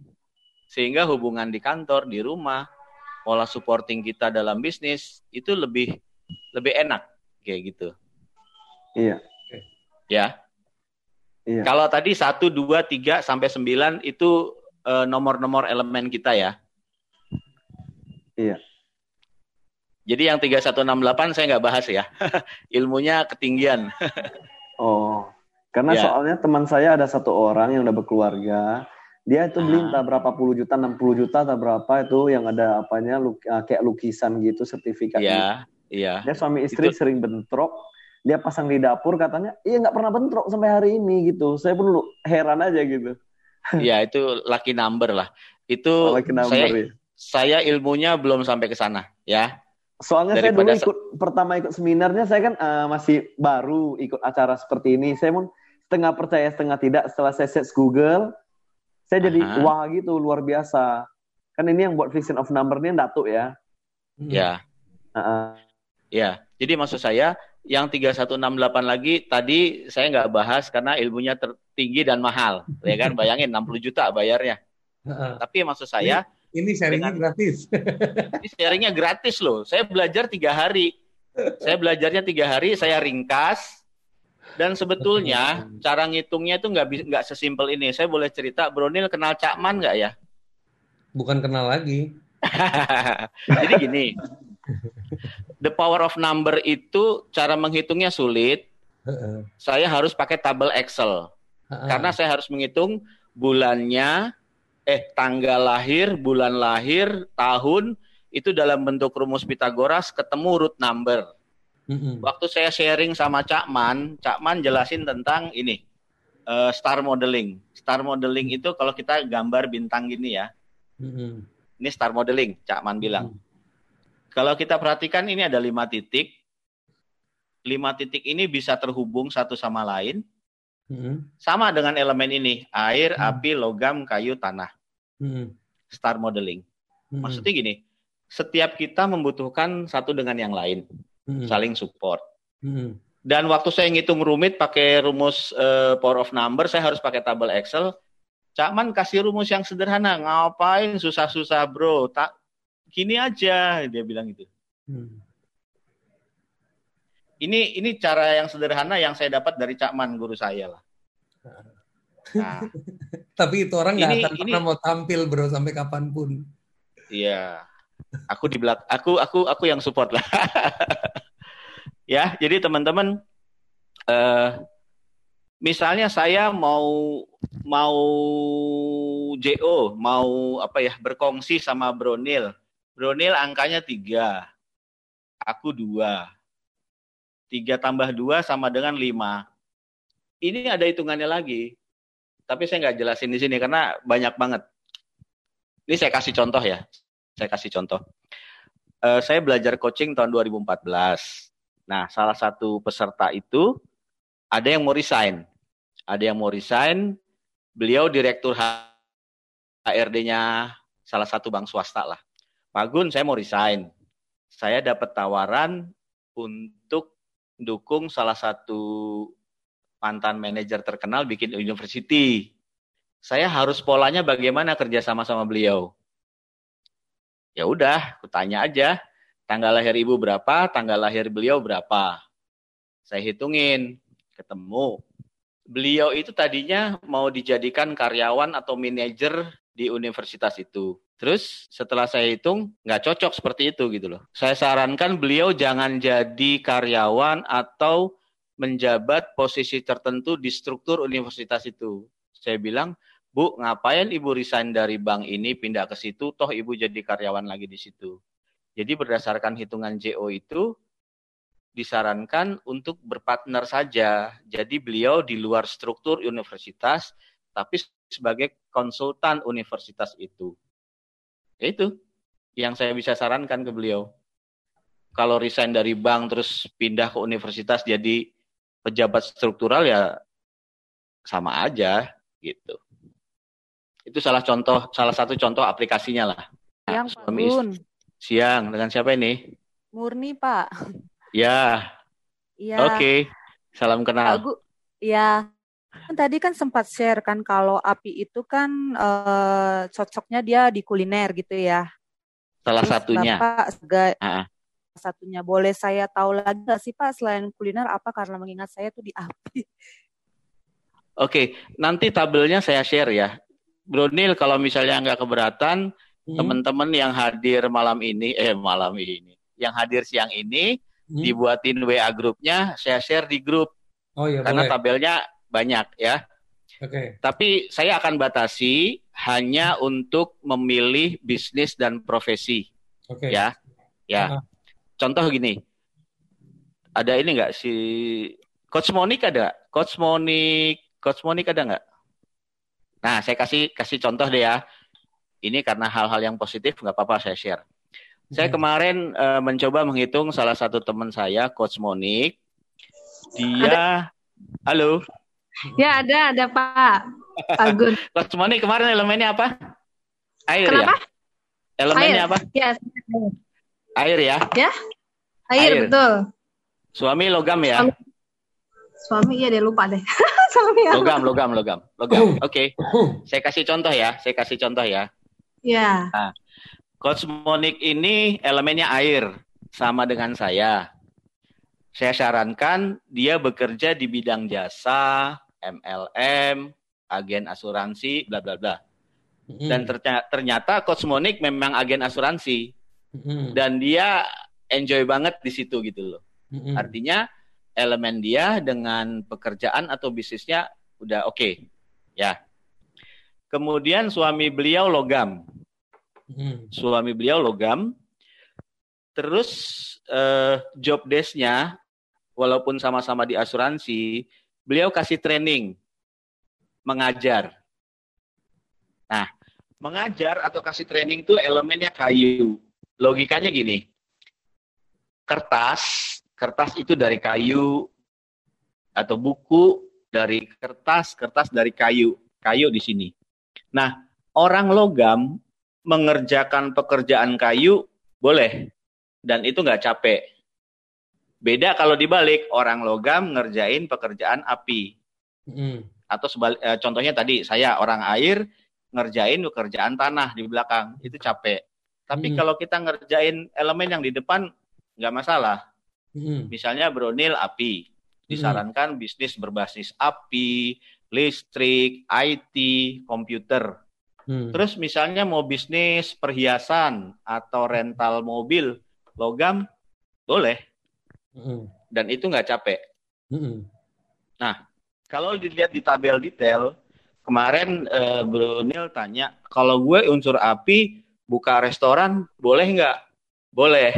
Sehingga hubungan di kantor, di rumah, pola supporting kita dalam bisnis itu lebih lebih enak kayak gitu. Iya. Ya. Iya. Kalau tadi satu dua tiga sampai sembilan itu uh, nomor-nomor elemen kita ya. Iya. Jadi yang 3168 saya nggak bahas ya. Ilmunya ketinggian. oh. Karena ya. soalnya teman saya ada satu orang yang udah berkeluarga, dia itu beli ah. entah berapa puluh juta, 60 juta atau berapa itu yang ada apanya luk, ah, kayak lukisan gitu sertifikat. Iya, iya. Dia suami istri itu... sering bentrok, dia pasang di dapur katanya, iya nggak pernah bentrok sampai hari ini gitu. Saya pun heran aja gitu. Iya, itu lucky number lah. Itu oh, number, saya ya. saya ilmunya belum sampai ke sana, ya. Soalnya Daripada saya dulu ikut pertama ikut seminarnya saya kan uh, masih baru ikut acara seperti ini. Saya pun setengah percaya setengah tidak setelah saya search Google saya jadi Aha. wah gitu luar biasa kan ini yang buat vision of number ini Datuk ya ya uh-uh. ya jadi maksud saya yang 3168 lagi tadi saya nggak bahas karena ilmunya tertinggi dan mahal ya kan bayangin 60 juta bayarnya uh-uh. tapi maksud saya ini, sharingnya dengan, gratis ini sharingnya gratis loh saya belajar tiga hari saya belajarnya tiga hari saya ringkas dan sebetulnya cara ngitungnya itu nggak nggak sesimpel ini. Saya boleh cerita, Bronil kenal Cakman nggak ya? Bukan kenal lagi. Jadi gini, the power of number itu cara menghitungnya sulit. saya harus pakai tabel Excel karena saya harus menghitung bulannya, eh tanggal lahir, bulan lahir, tahun itu dalam bentuk rumus Pitagoras ketemu root number. Mm-hmm. Waktu saya sharing sama Cak Man, Cak Man jelasin tentang ini uh, star modeling. Star modeling itu kalau kita gambar bintang gini ya, mm-hmm. ini star modeling, Cak Man bilang. Mm-hmm. Kalau kita perhatikan ini ada lima titik, lima titik ini bisa terhubung satu sama lain, mm-hmm. sama dengan elemen ini air, mm-hmm. api, logam, kayu, tanah. Mm-hmm. Star modeling. Mm-hmm. Maksudnya gini, setiap kita membutuhkan satu dengan yang lain hmm. saling support. Hmm. Dan waktu saya ngitung rumit pakai rumus uh, power of number, saya harus pakai tabel Excel. Cakman kasih rumus yang sederhana, ngapain susah-susah bro? Tak gini aja, dia bilang gitu. Hmm. Ini ini cara yang sederhana yang saya dapat dari Cakman guru saya lah. Nah, tapi itu orang nggak akan ini, pernah mau tampil bro sampai kapan pun. Iya. Aku di belak aku aku aku yang support lah. Ya jadi teman-teman uh, misalnya saya mau mau JO mau apa ya berkongsi sama Bronil. Bronil angkanya tiga aku dua tiga tambah dua sama dengan lima ini ada hitungannya lagi tapi saya nggak jelasin di sini karena banyak banget ini saya kasih contoh ya saya kasih contoh. Uh, saya belajar coaching tahun 2014. Nah, salah satu peserta itu ada yang mau resign. Ada yang mau resign, beliau direktur HRD-nya salah satu bank swasta lah. Pak Gun, saya mau resign. Saya dapat tawaran untuk dukung salah satu mantan manajer terkenal bikin university. Saya harus polanya bagaimana kerja sama sama beliau. Ya udah, aku tanya aja, tanggal lahir ibu berapa, tanggal lahir beliau berapa. Saya hitungin, ketemu. Beliau itu tadinya mau dijadikan karyawan atau manajer di universitas itu. Terus setelah saya hitung nggak cocok seperti itu gitu loh. Saya sarankan beliau jangan jadi karyawan atau menjabat posisi tertentu di struktur universitas itu. Saya bilang, Bu, ngapain Ibu resign dari bank ini pindah ke situ, toh Ibu jadi karyawan lagi di situ. Jadi berdasarkan hitungan JO itu, disarankan untuk berpartner saja. Jadi beliau di luar struktur universitas, tapi sebagai konsultan universitas itu. Ya itu yang saya bisa sarankan ke beliau. Kalau resign dari bank terus pindah ke universitas jadi pejabat struktural ya sama aja gitu. Itu salah contoh, salah satu contoh aplikasinya lah. Siang, Pak Gun. Siang, dengan siapa ini? Murni, Pak. Ya. Iya. Oke. Okay. Salam kenal. Pak ya. Kan tadi kan sempat share kan kalau api itu kan eh, cocoknya dia di kuliner gitu ya. Salah Terus satunya. Bapak sebagai uh satunya boleh saya tahu lagi nggak sih Pak selain kuliner apa karena mengingat saya tuh di api. Oke, nanti tabelnya saya share ya. Bronil kalau misalnya nggak keberatan, hmm. teman-teman yang hadir malam ini, eh malam ini, yang hadir siang ini, hmm. dibuatin WA grupnya, saya share di grup. Oh iya, Karena boleh. tabelnya banyak ya. Oke. Okay. Tapi saya akan batasi hanya untuk memilih bisnis dan profesi. Oke. Okay. Ya. Ya. Uh. Contoh gini. Ada ini enggak si Coach Monik ada? Coach Monik, Coach Monik ada nggak? Nah, saya kasih kasih contoh deh ya. Ini karena hal-hal yang positif nggak apa-apa saya share. Saya kemarin uh, mencoba menghitung salah satu teman saya, Coach Monik. Dia, ada. halo. Ya ada, ada Pak Agun. Coach Moni kemarin elemennya apa? Air Kenapa? ya? Elemennya Air. apa? Ya. Air ya? Ya. Air, Air. betul. Suami logam ya? Suami, Suami iya deh lupa deh. Suami ya. Logam, logam, logam, logam. Oke. Okay. Saya kasih contoh ya, saya kasih contoh ya. Ya. Nah, Coach Monik ini elemennya air sama dengan saya saya sarankan dia bekerja di bidang jasa, MLM, agen asuransi, bla bla bla. Mm. Dan ternyata, ternyata Coach Monik memang agen asuransi. Mm. Dan dia enjoy banget di situ gitu loh. Mm. Artinya elemen dia dengan pekerjaan atau bisnisnya udah oke. Okay. Ya. Kemudian suami beliau logam. Suami beliau logam. Terus uh, job desk-nya walaupun sama-sama di asuransi, beliau kasih training mengajar. Nah, mengajar atau kasih training itu elemennya kayu. Logikanya gini. Kertas, kertas itu dari kayu atau buku dari kertas, kertas dari kayu. Kayu di sini. Nah, orang logam mengerjakan pekerjaan kayu boleh dan itu nggak capek Beda kalau dibalik orang logam ngerjain pekerjaan api. Mm. Atau sebalik, eh, contohnya tadi saya orang air ngerjain pekerjaan tanah di belakang itu capek. Tapi mm. kalau kita ngerjain elemen yang di depan nggak masalah. Mm. Misalnya Bronil api, disarankan mm. bisnis berbasis api, listrik, IT, komputer. Hmm. Terus misalnya mau bisnis perhiasan atau rental mobil, logam, boleh. Dan itu nggak capek. Mm. Nah, kalau dilihat di tabel detail, kemarin uh, Bro Nil tanya, kalau gue unsur api buka restoran boleh nggak? Boleh.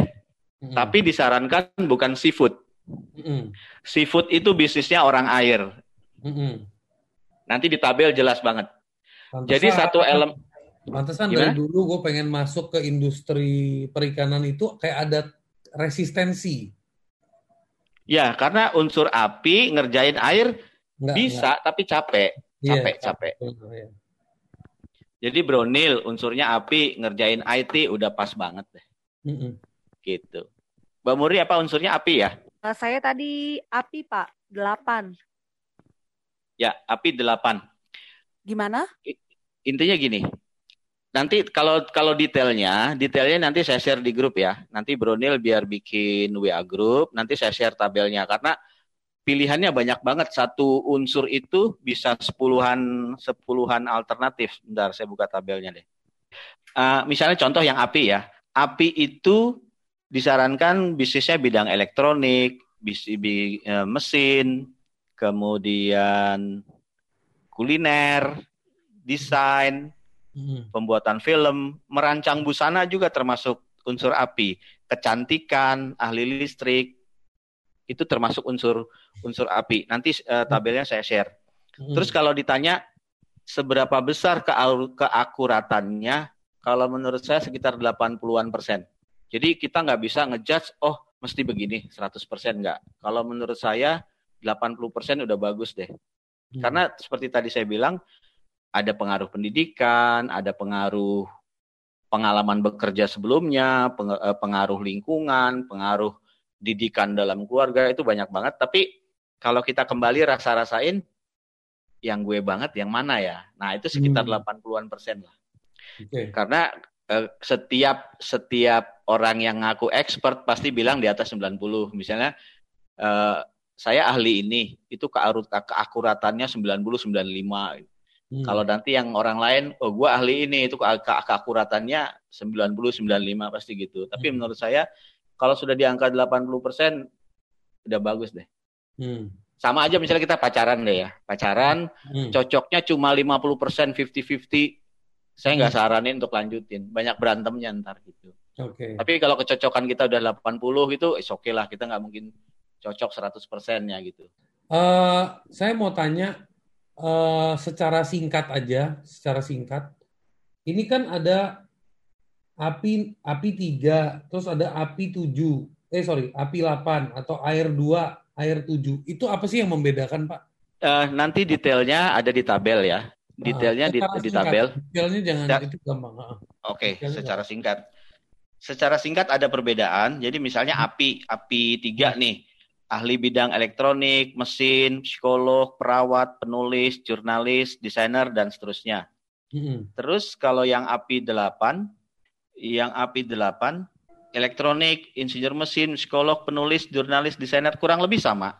Mm. Tapi disarankan bukan seafood. Mm. Seafood itu bisnisnya orang air. Mm. Nanti di tabel jelas banget. Pantesan, Jadi satu elemen. Pantesan dari dulu gue pengen masuk ke industri perikanan itu kayak ada resistensi. Ya, karena unsur api ngerjain air enggak, bisa, enggak. tapi capek, iya, capek, yeah, capek. Yeah. Jadi Bronil unsurnya api ngerjain IT udah pas banget deh. Mm -mm. Gitu. Mbak Muri apa unsurnya api ya? Uh, saya tadi api Pak, delapan. Ya, api delapan. Gimana? Intinya gini, Nanti kalau kalau detailnya, detailnya nanti saya share di grup ya. Nanti Bronil biar bikin WA grup, nanti saya share tabelnya karena pilihannya banyak banget. Satu unsur itu bisa sepuluhan sepuluhan alternatif. Bentar, saya buka tabelnya deh. Uh, misalnya contoh yang api ya. Api itu disarankan bisnisnya bidang elektronik, bis, bi, uh, mesin, kemudian kuliner, desain, hmm. pembuatan film, merancang busana juga termasuk unsur api, kecantikan, ahli listrik, itu termasuk unsur unsur api. Nanti uh, tabelnya saya share. Hmm. Terus kalau ditanya seberapa besar ke keakuratannya, kalau menurut saya sekitar 80-an persen. Jadi kita nggak bisa ngejudge, oh mesti begini, 100 persen nggak. Kalau menurut saya 80 persen udah bagus deh. Hmm. Karena seperti tadi saya bilang, ada pengaruh pendidikan, ada pengaruh pengalaman bekerja sebelumnya, eh, pengaruh lingkungan, pengaruh didikan dalam keluarga itu banyak banget. Tapi kalau kita kembali rasa-rasain yang gue banget yang mana ya? Nah, itu sekitar hmm. 80-an persen lah. Okay. Karena eh, setiap setiap orang yang ngaku expert pasti bilang di atas 90. Misalnya eh, saya ahli ini, itu keakuratannya 90 95 Hmm. Kalau nanti yang orang lain, oh gue ahli ini, itu ke keakuratannya 90-95 pasti gitu. Tapi hmm. menurut saya, kalau sudah di angka 80%, udah bagus deh. Hmm. Sama aja misalnya kita pacaran deh ya. Pacaran, hmm. cocoknya cuma 50%, 50-50. Saya nggak hmm. saranin untuk lanjutin. Banyak berantemnya ntar gitu. Okay. Tapi kalau kecocokan kita udah 80 gitu, oke okay lah. Kita nggak mungkin cocok 100% ya gitu. Uh, saya mau tanya, uh, secara singkat aja, secara singkat. Ini kan ada api api 3, terus ada api 7. Eh sorry, api 8 atau air 2, air 7. Itu apa sih yang membedakan, Pak? Uh, nanti detailnya ada di tabel ya. Detailnya di, di tabel. Detailnya jangan da itu gampang. Oke, okay, secara singkat. Secara singkat ada perbedaan. Jadi misalnya hmm. api api 3 nih ahli bidang elektronik, mesin, psikolog, perawat, penulis, jurnalis, desainer, dan seterusnya. Hmm. Terus kalau yang API 8, yang API 8, elektronik, insinyur mesin, psikolog, penulis, jurnalis, desainer kurang lebih sama.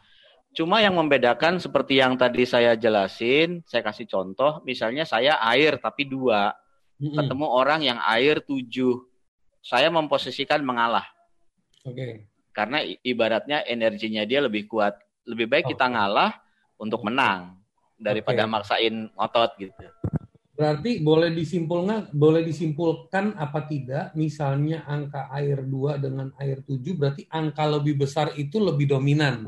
Cuma yang membedakan seperti yang tadi saya jelasin, saya kasih contoh, misalnya saya air tapi dua, hmm. ketemu orang yang air tujuh, saya memposisikan mengalah. Oke. Okay karena ibaratnya energinya dia lebih kuat. Lebih baik kita ngalah untuk menang daripada okay. maksain ngotot gitu. Berarti boleh disimpulkan boleh disimpulkan apa tidak misalnya angka air 2 dengan air 7 berarti angka lebih besar itu lebih dominan.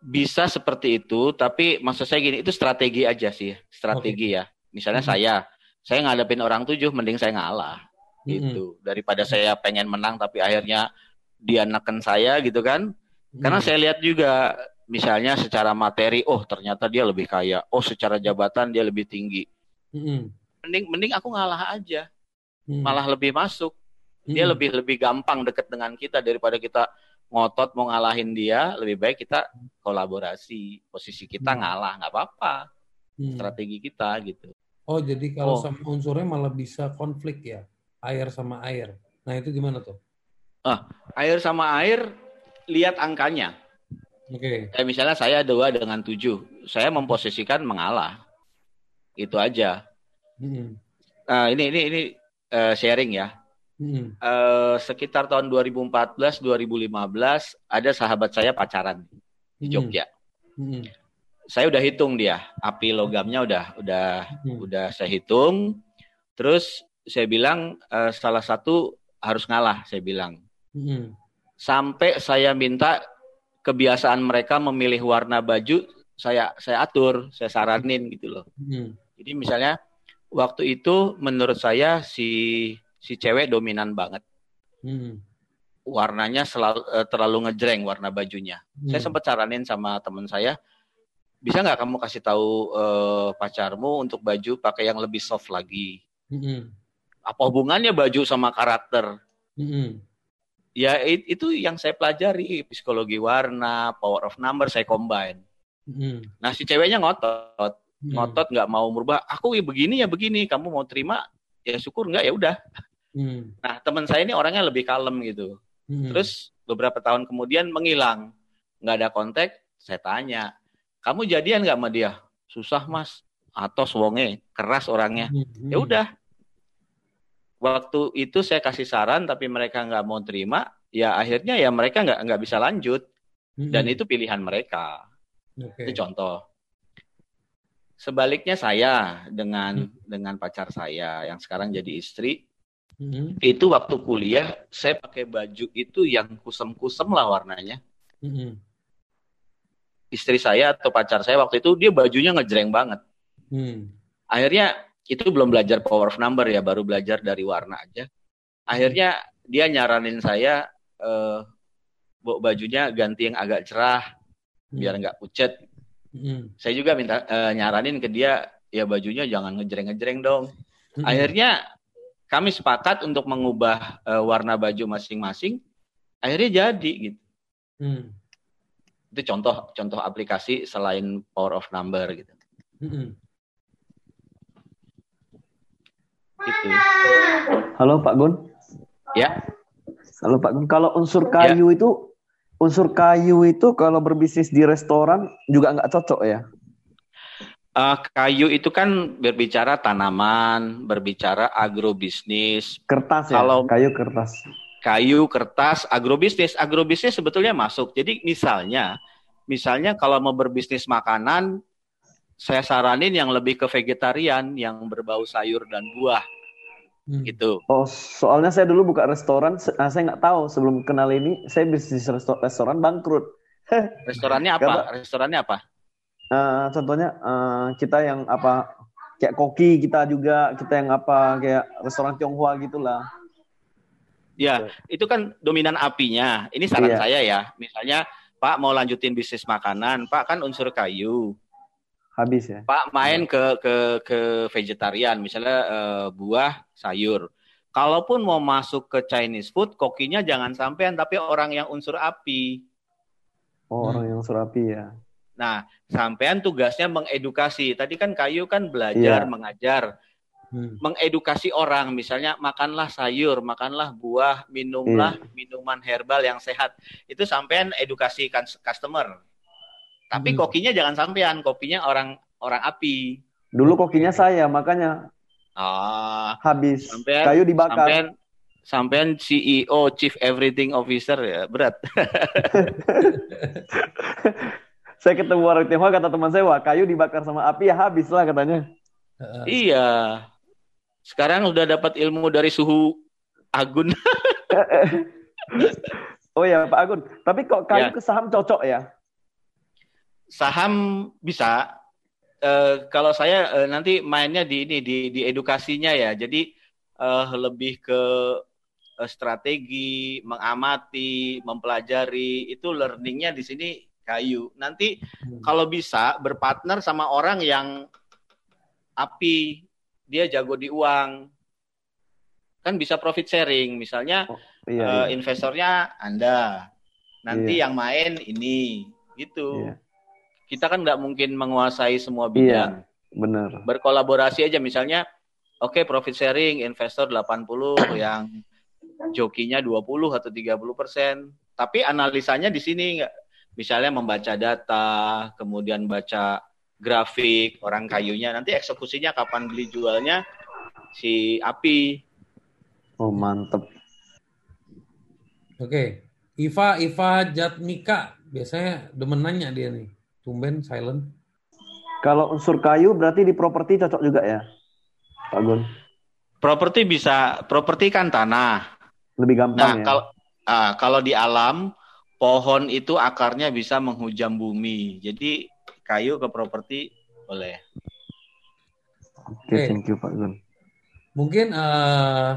Bisa seperti itu, tapi maksud saya gini, itu strategi aja sih, strategi okay. ya. Misalnya hmm. saya, saya ngadepin orang tujuh, mending saya ngalah, hmm. gitu. Daripada saya pengen menang tapi akhirnya dia neken saya gitu kan. Karena hmm. saya lihat juga misalnya secara materi, oh ternyata dia lebih kaya, oh secara jabatan dia lebih tinggi. Hmm. Mending mending aku ngalah aja. Hmm. Malah lebih masuk. Dia hmm. lebih lebih gampang deket dengan kita daripada kita ngotot mau ngalahin dia, lebih baik kita kolaborasi. Posisi kita hmm. ngalah, nggak apa-apa. Hmm. Strategi kita gitu. Oh, jadi kalau oh. sama unsurnya malah bisa konflik ya, air sama air. Nah, itu gimana tuh? Ah, air sama air lihat angkanya. Oke. Okay. Kayak misalnya saya dua dengan tujuh, saya memposisikan mengalah. Itu aja. Hmm. Nah, ini ini ini uh, sharing ya. Hmm. Uh, sekitar tahun 2014 2015 ada sahabat saya pacaran di hmm. Jogja. Hmm. Saya udah hitung dia, api logamnya udah udah hmm. udah saya hitung. Terus saya bilang uh, salah satu harus ngalah, saya bilang. Hmm. Sampai saya minta kebiasaan mereka memilih warna baju saya saya atur, saya saranin gitu loh. Hmm. Jadi misalnya waktu itu menurut saya si si cewek dominan banget. Hmm. Warnanya selalu uh, terlalu ngejreng warna bajunya. Hmm. Saya sempat saranin sama teman saya, bisa nggak kamu kasih tahu uh, pacarmu untuk baju pakai yang lebih soft lagi? Hmm. Apa hubungannya baju sama karakter? Hmm ya itu yang saya pelajari psikologi warna power of number saya combine hmm. nah si ceweknya ngotot hmm. ngotot nggak mau merubah aku ya begini ya begini kamu mau terima ya syukur nggak ya udah hmm. nah teman saya ini orangnya lebih kalem gitu hmm. terus beberapa tahun kemudian menghilang nggak ada kontak Saya tanya, kamu jadian nggak sama dia? Susah mas, atau wonge, keras orangnya. Hmm. Ya udah. Waktu itu saya kasih saran, tapi mereka nggak mau terima. Ya akhirnya ya mereka nggak nggak bisa lanjut. Hmm. Dan itu pilihan mereka. Oke. Itu contoh. Sebaliknya saya dengan Hmm. dengan pacar saya yang sekarang jadi istri, Hmm. itu waktu kuliah saya pakai baju itu yang kusem-kusem lah warnanya. Hmm. Istri saya atau pacar saya waktu itu dia bajunya ngejreng banget. Hmm. Akhirnya itu belum belajar power of number ya, baru belajar dari warna aja. Akhirnya dia nyaranin saya eh bajunya ganti yang agak cerah biar nggak pucet. Hmm. Saya juga minta eh, nyaranin ke dia ya bajunya jangan ngejreng-ngejreng dong. Hmm. Akhirnya kami sepakat untuk mengubah eh, warna baju masing-masing. Akhirnya jadi gitu. Hmm. Itu contoh contoh aplikasi selain power of number gitu. Hmm. Gitu. Halo Pak Gun. Ya. Halo Pak Gun. Kalau unsur Ya. kayu itu, unsur kayu itu kalau berbisnis di restoran juga nggak cocok ya? Eh, kayu itu kan berbicara tanaman, berbicara agrobisnis, Kertas ya? Kalau- Kayu kertas. kayu, kertas, agrobisnis. Agrobisnis sebetulnya masuk. Jadi misalnya, misalnya kalau mau berbisnis makanan, saya saranin yang lebih ke vegetarian, yang berbau sayur dan buah, Hmm. gitu. Oh, soalnya saya dulu buka restoran, nah, saya nggak tahu sebelum kenal ini, saya bisnis resto- restoran bangkrut. Restorannya apa? Restorannya apa? Eh, contohnya eh, kita yang apa kayak koki kita juga kita yang apa kayak restoran Tionghoa gitulah. Ya, itu kan dominan apinya. Ini saran Iya. saya ya. Misalnya, Pak mau lanjutin bisnis makanan, Pak kan unsur kayu. Habis ya. Pak main ke ke ke vegetarian, misalnya eh, buah, sayur. Kalaupun mau masuk ke Chinese food, kokinya jangan sampean tapi orang yang unsur api. Oh, Hmm. orang yang surapi ya. Nah, sampean tugasnya mengedukasi. Tadi kan kayu kan belajar, Iya. mengajar, Hmm. mengedukasi orang. Misalnya makanlah sayur, makanlah buah, minumlah Iya. minuman herbal yang sehat. Itu sampean edukasi customer. Tapi Hmm. kokinya jangan sampean, kopinya orang orang api. Dulu kokinya saya, makanya Ah, habis. Sampean- Kayu dibakar. sampean sampean CEO, Chief Everything Officer ya, berat. Saya ketemu orang Tionghoa kata teman saya, wah kayu dibakar sama api ya habis lah katanya. Heeh. iya. Sekarang udah dapat ilmu dari suhu Agun. Oh ya Pak Agun, tapi kok kayu Ya. ke saham cocok ya? Saham bisa. Eh, kalau saya eh, nanti mainnya di ini di di edukasinya ya. Jadi eh, lebih ke eh, strategi, mengamati, mempelajari itu learningnya di sini kayu. Nanti Hmm. kalau bisa berpartner sama orang yang api, dia jago di uang. Kan bisa profit sharing. Misalnya Iya. eh, iya. investornya Anda. Nanti Iya. yang main ini gitu. Iya. Kita kan nggak mungkin menguasai semua Iya. bidang. Bener. Berkolaborasi aja misalnya oke profit sharing investor 80 yang jokinya 20 atau 30 persen. Tapi analisanya di sini nggak misalnya membaca data, kemudian baca grafik orang kayunya, nanti eksekusinya kapan beli jualnya si api. Oh mantep. Oke. Iva Iva Jatmika biasanya demen nanya dia nih. Tumben silent. Kalau unsur kayu berarti di properti cocok juga ya, Pak Gun? Properti bisa, properti kan tanah. Lebih Nah, gampang ya. kalau ah, kalau di alam pohon itu akarnya bisa menghujam bumi. Jadi kayu ke properti boleh. Oke, Oke. thank you Pak Gun. Mungkin eh,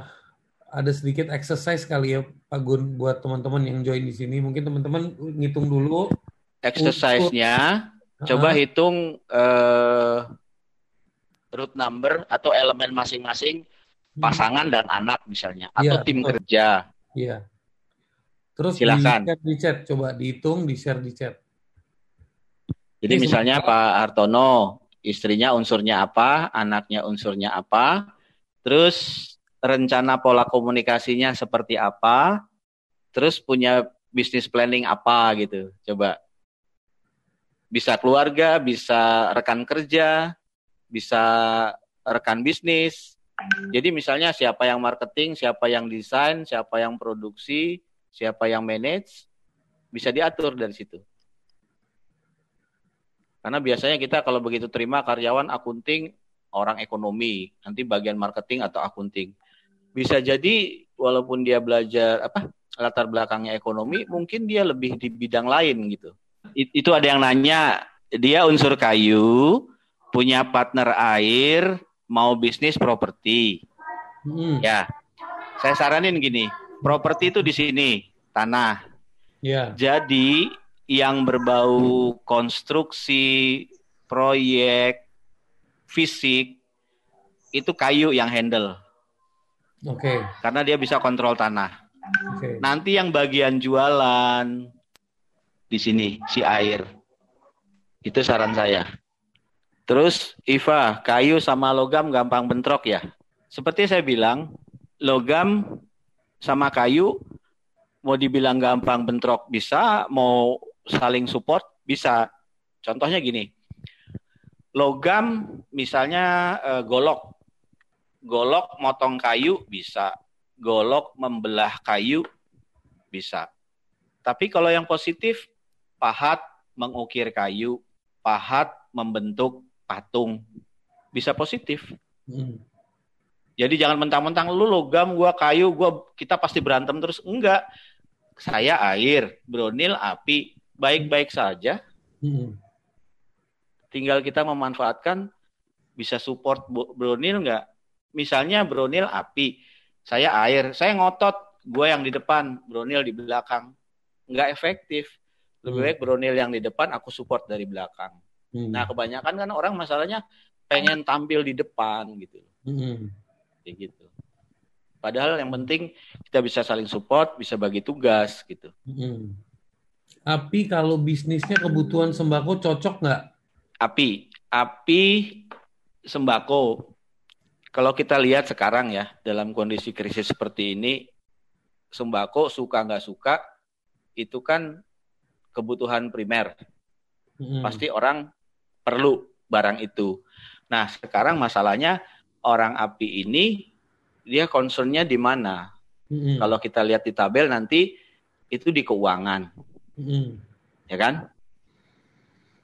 ada sedikit exercise kali ya Pak Gun buat teman-teman yang join di sini. Mungkin teman-teman ngitung dulu. Exercise-nya coba Ah, hitung eh, root number atau elemen masing-masing pasangan dan anak misalnya atau Iya, tim betul. kerja. Iya. Terus Silakan. di di chat, coba dihitung, di share di chat. Jadi Ini misalnya. Pak Hartono, istrinya unsurnya apa, anaknya unsurnya apa, terus rencana pola komunikasinya seperti apa, terus punya bisnis planning apa gitu. Coba. Bisa keluarga, bisa rekan kerja, bisa rekan bisnis. Jadi misalnya siapa yang marketing, siapa yang desain, siapa yang produksi, siapa yang manage, bisa diatur dari situ. Karena biasanya kita kalau begitu terima karyawan akunting, orang ekonomi, nanti bagian marketing atau akunting. Bisa jadi walaupun dia belajar apa latar belakangnya ekonomi, mungkin dia lebih di bidang lain gitu. Itu ada yang nanya, dia unsur kayu, punya partner air, mau bisnis properti. Hmm. Ya, saya saranin gini, properti itu di sini tanah. Ya. Jadi yang berbau konstruksi, proyek, fisik, itu kayu yang handle. Oke. Okay. Karena dia bisa kontrol tanah. Okay. Nanti yang bagian jualan di sini si air. Itu saran saya. Terus Iva, kayu sama logam gampang bentrok ya. Seperti saya bilang, logam sama kayu mau dibilang gampang bentrok bisa, mau saling support bisa. Contohnya gini, logam misalnya e, golok, golok motong kayu bisa, golok membelah kayu bisa. Tapi kalau yang positif, pahat mengukir kayu, pahat membentuk patung, bisa positif. Hmm. Jadi jangan mentang-mentang lu logam, gua kayu, gua kita pasti berantem terus. Enggak. Saya air, Bronil api, baik-baik saja. Hmm. Tinggal kita memanfaatkan bisa support Bronil nggak? Misalnya Bronil api, saya air, saya ngotot, gue yang di depan, Bronil di belakang. Nggak efektif. Lebih hmm. baik Bronil yang di depan, aku support dari belakang. Hmm. Nah kebanyakan kan orang masalahnya pengen tampil di depan gitu. Hmm. Kayak gitu. Padahal yang penting kita bisa saling support, bisa bagi tugas gitu. Hmm. Api kalau bisnisnya kebutuhan sembako cocok nggak? Api, api sembako. Kalau kita lihat sekarang ya dalam kondisi krisis seperti ini, sembako suka nggak suka itu kan kebutuhan primer. Hmm. Pasti orang perlu barang itu. Nah sekarang masalahnya orang api ini dia concernnya di mana. Mm-hmm. Kalau kita lihat di tabel nanti itu di keuangan, mm-hmm. ya kan?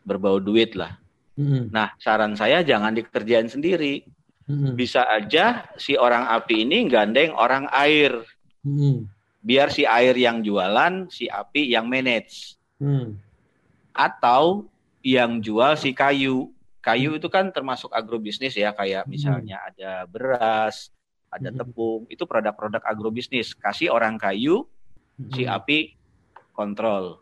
Berbau duit lah. Mm-hmm. Nah saran saya jangan dikerjain sendiri. Mm-hmm. Bisa aja si orang api ini gandeng orang air. Mm-hmm. Biar si air yang jualan, si api yang manage. Mm. Atau yang jual si kayu. Kayu itu kan termasuk agrobisnis ya, kayak misalnya ada beras, ada tepung, itu produk-produk agrobisnis. Kasih orang kayu, si api kontrol.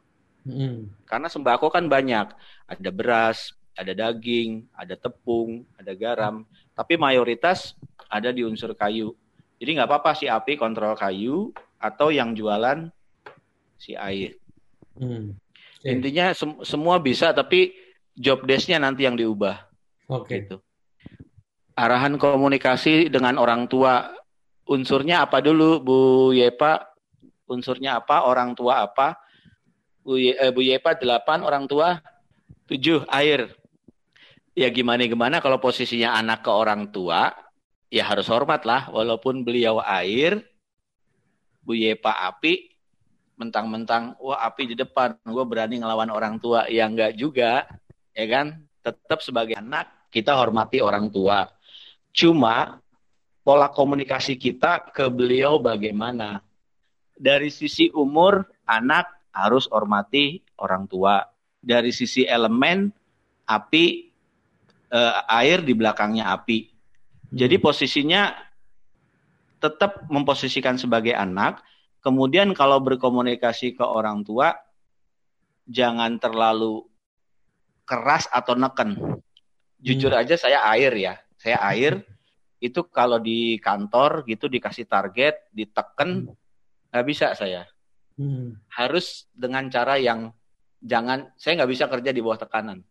Karena sembako kan banyak, ada beras, ada daging, ada tepung, ada garam, tapi mayoritas ada di unsur kayu. Jadi nggak apa-apa si api kontrol kayu atau yang jualan si air. Hmm. Okay. Intinya sem semua bisa, tapi job desk-nya nanti yang diubah. Oke. Okay. Gitu arahan komunikasi dengan orang tua unsurnya apa dulu Bu Yepa unsurnya apa orang tua apa Bu, Ye, eh, Bu Yepa delapan orang tua tujuh air ya gimana gimana kalau posisinya anak ke orang tua ya harus hormat lah walaupun beliau air Bu Yepa api mentang-mentang wah api di depan gue berani ngelawan orang tua ya enggak juga ya kan tetap sebagai anak kita hormati orang tua Cuma pola komunikasi kita ke beliau bagaimana? Dari sisi umur, anak harus hormati orang tua. Dari sisi elemen, api, eh, air di belakangnya api. Jadi hmm. posisinya tetap memposisikan sebagai anak. Kemudian kalau berkomunikasi ke orang tua, jangan terlalu keras atau neken. Jujur hmm. aja saya air ya saya air itu kalau di kantor gitu dikasih target, diteken hmm. nggak hmm. bisa saya. Hmm. Harus dengan cara yang jangan saya nggak bisa kerja di bawah tekanan.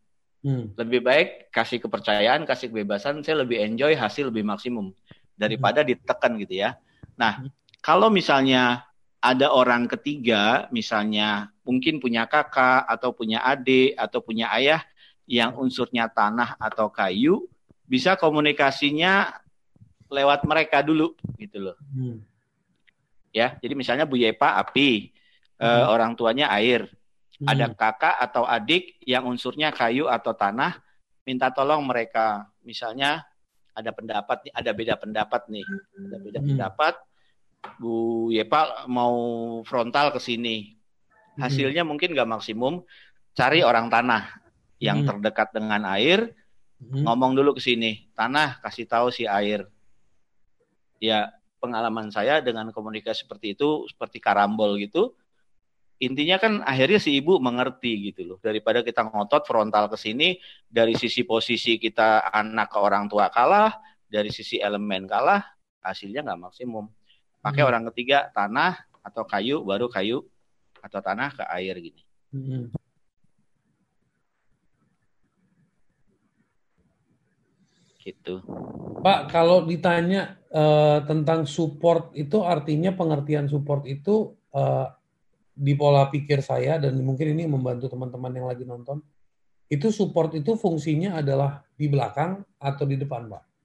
Hmm. Lebih baik kasih kepercayaan, kasih kebebasan, saya lebih enjoy hasil lebih maksimum daripada hmm. ditekan gitu ya. Nah, hmm. kalau misalnya ada orang ketiga, misalnya mungkin punya kakak atau punya adik atau punya ayah yang unsurnya tanah atau kayu, bisa komunikasinya lewat mereka dulu gitu loh. Hmm. Ya, jadi misalnya Bu Yepa api, eh, hmm. eh, orang tuanya air. Hmm. Ada kakak atau adik yang unsurnya kayu atau tanah, minta tolong mereka. Misalnya ada pendapat nih, ada beda pendapat nih, ada beda hmm. pendapat Bu Yepa mau frontal ke sini. Hasilnya hmm. mungkin nggak maksimum. Cari orang tanah yang hmm. terdekat dengan air, hmm. ngomong dulu ke sini. Tanah kasih tahu si air. Ya pengalaman saya dengan komunikasi seperti itu, seperti karambol gitu. Intinya kan akhirnya si ibu mengerti gitu loh. Daripada kita ngotot frontal ke sini, dari sisi posisi kita anak ke orang tua kalah, dari sisi elemen kalah, hasilnya nggak maksimum pakai hmm. orang ketiga tanah atau kayu baru kayu atau tanah ke air gini. Hmm. Gitu. Pak, kalau ditanya uh, tentang support itu artinya pengertian support itu uh, di pola pikir saya dan mungkin ini membantu teman-teman yang lagi nonton. Itu support itu fungsinya adalah di belakang atau di depan, Pak?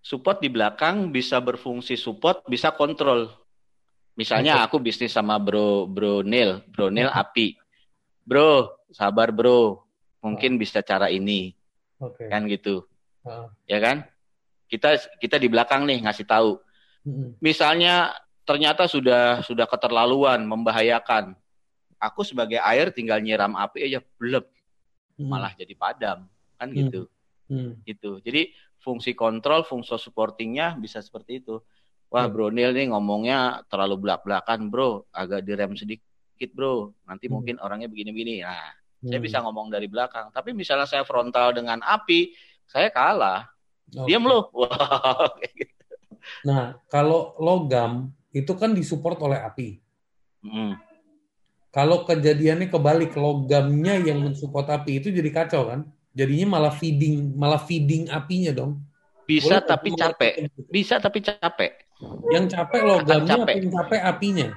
Support di belakang bisa berfungsi support, bisa kontrol. Misalnya aku bisnis sama Bro Bro Neil, Bro Neil okay. api. Bro, sabar Bro. Mungkin bisa cara ini. Okay. Kan gitu. Uh. Ya kan? Kita kita di belakang nih ngasih tahu. Misalnya ternyata sudah sudah keterlaluan, membahayakan. Aku sebagai air tinggal nyiram api aja belum malah jadi padam kan gitu. Hmm. Gitu. Jadi fungsi kontrol, fungsi supportingnya bisa seperti itu. Wah, hmm. Bro Neil nih ngomongnya terlalu belak-belakan, Bro. Agak direm sedikit, Bro. Nanti hmm. mungkin orangnya begini-begini. Nah, hmm. saya bisa ngomong dari belakang. Tapi misalnya saya frontal dengan api, saya kalah. Okay. Diam loh. Wow. Nah, kalau logam itu kan disupport oleh api. Hmm. Kalau kejadiannya kebalik, logamnya yang mensupport api itu jadi kacau kan? Jadinya malah feeding, malah feeding apinya dong. Bisa Boleh tapi capek. Bisa tapi capek. Yang capek logamnya capek. yang capek apinya?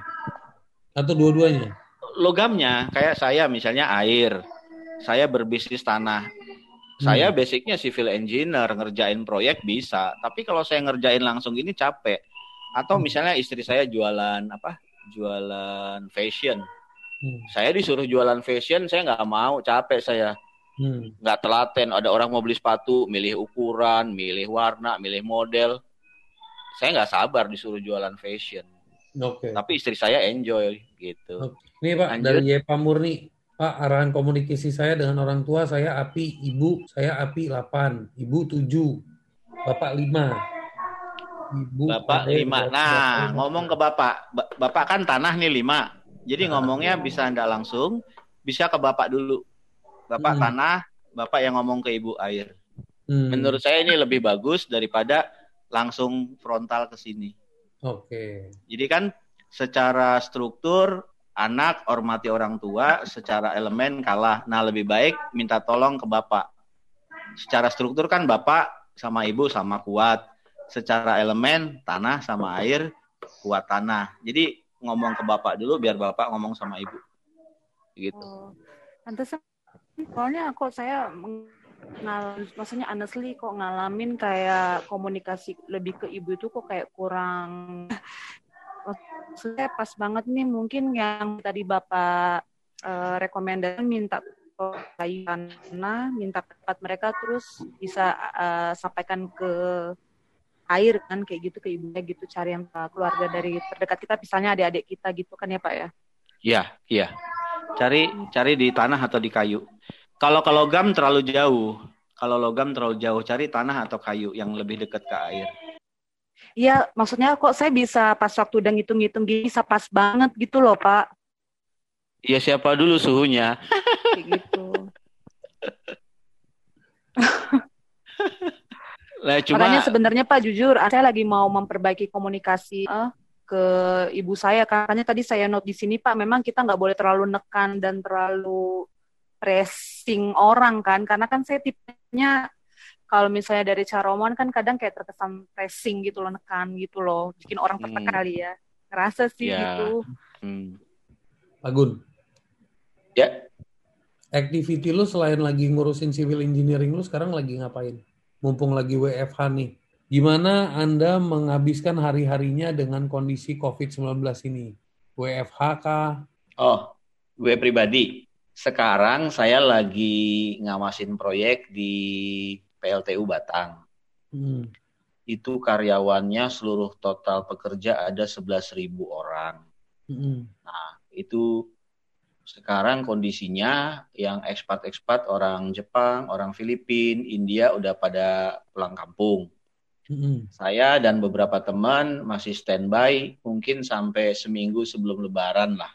Atau dua-duanya? Logamnya, kayak saya misalnya air. Saya berbisnis tanah. Saya hmm. basicnya civil engineer, ngerjain proyek bisa. Tapi kalau saya ngerjain langsung ini capek. Atau hmm. misalnya istri saya jualan apa? Jualan fashion. Hmm. Saya disuruh jualan fashion, saya nggak mau, capek saya Hmm. Nggak telaten. Ada orang mau beli sepatu, milih ukuran, milih warna, milih model. Saya nggak sabar disuruh jualan fashion. Okay. Tapi istri saya enjoy gitu. Okay. Ini Pak Lanjut. dari Yepa Murni. Pak, arahan komunikasi saya dengan orang tua saya api, ibu saya api 8, ibu 7, bapak 5. Ibu Bapak 5. Nah, ngomong ke Bapak. Bapak kan tanah nih 5. Jadi nah, ngomongnya bisa Anda langsung, bisa ke Bapak dulu Bapak hmm. tanah, Bapak yang ngomong ke Ibu air. Hmm. Menurut saya ini lebih bagus daripada langsung frontal ke sini. Oke. Okay. Jadi kan secara struktur anak hormati orang tua, secara elemen kalah. Nah, lebih baik minta tolong ke Bapak. Secara struktur kan Bapak sama Ibu sama kuat. Secara elemen tanah sama air kuat tanah. Jadi ngomong ke Bapak dulu biar Bapak ngomong sama Ibu. Gitu. Oh, soalnya kok saya ngal maksudnya honestly kok ngalamin kayak komunikasi lebih ke ibu itu kok kayak kurang maksudnya pas banget nih mungkin yang tadi bapak uh, rekomendasi minta tanah minta tempat mereka terus bisa uh, sampaikan ke air kan kayak gitu ke ibunya gitu cari yang keluarga dari terdekat kita misalnya adik-adik kita gitu kan ya pak ya? Iya iya Cari cari di tanah atau di kayu. Kalau kalau logam terlalu jauh. Kalau logam terlalu jauh, cari tanah atau kayu yang lebih dekat ke air. Iya, maksudnya kok saya bisa pas waktu udah ngitung-ngitung bisa pas banget gitu loh, Pak. Iya, siapa dulu suhunya? Kayak gitu. lah, cuma... Makanya sebenarnya Pak jujur, saya lagi mau memperbaiki komunikasi. Uh, ke ibu saya katanya tadi saya note di sini Pak memang kita nggak boleh terlalu nekan dan terlalu pressing orang kan karena kan saya tipenya kalau misalnya dari cara omongan kan kadang kayak terkesan pressing gitu loh nekan gitu loh bikin orang tertekan hmm. kali ya ngerasa sih ya. gitu hmm. Agun Ya. Activity lu selain lagi ngurusin civil engineering lu sekarang lagi ngapain? Mumpung lagi WFH nih. Gimana Anda menghabiskan hari-harinya dengan kondisi COVID-19 ini? WFH kah? Oh, gue pribadi. Sekarang saya lagi ngawasin proyek di PLTU Batang. Hmm. Itu karyawannya seluruh total pekerja ada 11.000 orang. Hmm. Nah, itu sekarang kondisinya yang ekspat-ekspat orang Jepang, orang Filipina, India udah pada pulang kampung. Mm-hmm. Saya dan beberapa teman masih standby mungkin sampai seminggu sebelum Lebaran lah.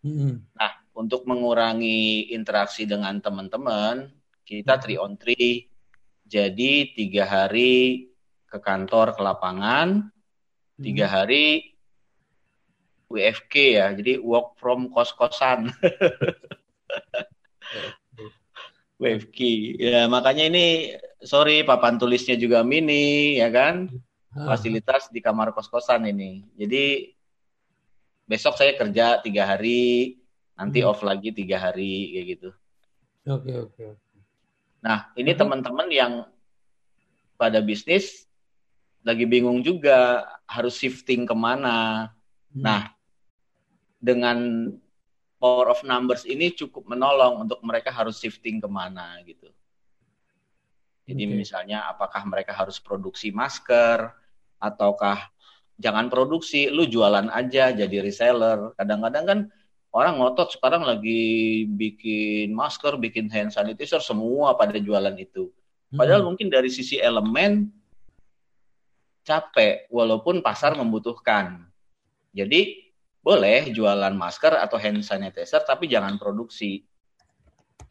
Mm-hmm. Nah, untuk mengurangi interaksi dengan teman-teman, kita three on three. Jadi tiga hari ke kantor ke lapangan, tiga hari WFK ya, jadi work from kos-kosan. WFK. Ya, makanya ini sorry papan tulisnya juga mini ya kan. Ah. Fasilitas di kamar kos-kosan ini. Jadi besok saya kerja tiga hari, nanti hmm. off lagi tiga hari kayak gitu. Oke, oke, oke. Nah, ini teman-teman yang pada bisnis lagi bingung juga harus shifting ke mana. Hmm. Nah, dengan power of numbers ini cukup menolong untuk mereka harus shifting ke mana gitu. Jadi okay. misalnya apakah mereka harus produksi masker ataukah jangan produksi, lu jualan aja jadi reseller. Kadang-kadang kan orang ngotot sekarang lagi bikin masker, bikin hand sanitizer semua pada jualan itu. Padahal hmm. mungkin dari sisi elemen capek walaupun pasar membutuhkan. Jadi boleh jualan masker atau hand sanitizer tapi jangan produksi.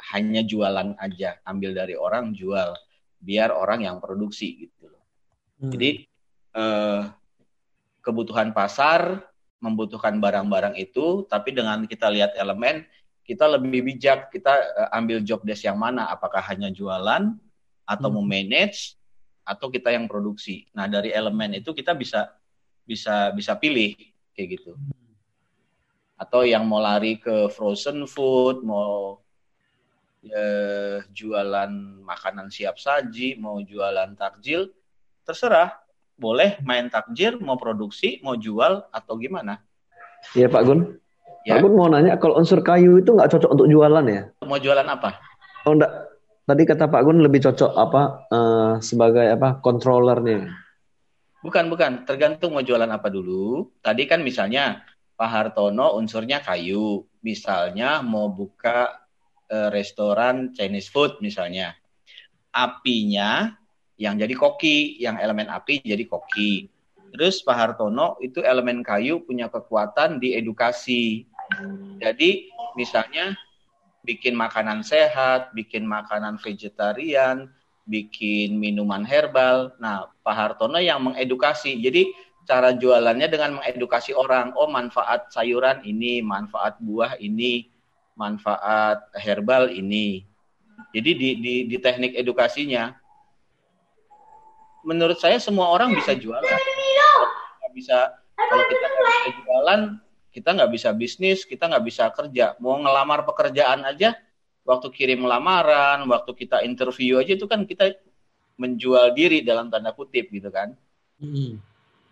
Hanya jualan aja, ambil dari orang jual biar orang yang produksi gitu loh. Hmm. Jadi eh, kebutuhan pasar membutuhkan barang-barang itu, tapi dengan kita lihat elemen kita lebih bijak kita eh, ambil job desk yang mana, apakah hanya jualan atau hmm. memanage atau kita yang produksi. Nah dari elemen itu kita bisa bisa bisa pilih kayak gitu. Hmm atau yang mau lari ke frozen food, mau ya, jualan makanan siap saji, mau jualan takjil, terserah. Boleh main takjil, mau produksi, mau jual atau gimana? Iya Pak Gun. Ya. Pak Gun mau nanya, kalau unsur kayu itu nggak cocok untuk jualan ya? Mau jualan apa? Oh enggak. Tadi kata Pak Gun lebih cocok apa uh, sebagai apa kontrolernya? Bukan, bukan. Tergantung mau jualan apa dulu. Tadi kan misalnya Pak Hartono unsurnya kayu. Misalnya mau buka restoran Chinese food misalnya. Apinya yang jadi koki, yang elemen api jadi koki. Terus Pak Hartono itu elemen kayu punya kekuatan di edukasi. Jadi misalnya bikin makanan sehat, bikin makanan vegetarian, bikin minuman herbal. Nah, Pak Hartono yang mengedukasi. Jadi cara jualannya dengan mengedukasi orang. Oh, manfaat sayuran ini, manfaat buah ini, manfaat herbal ini. Jadi di, di, di teknik edukasinya, menurut saya semua orang bisa jualan. Kalau bisa kalau kita bisa jualan, kita nggak bisa bisnis, kita nggak bisa kerja. Mau ngelamar pekerjaan aja, waktu kirim lamaran, waktu kita interview aja itu kan kita menjual diri dalam tanda kutip gitu kan. Hmm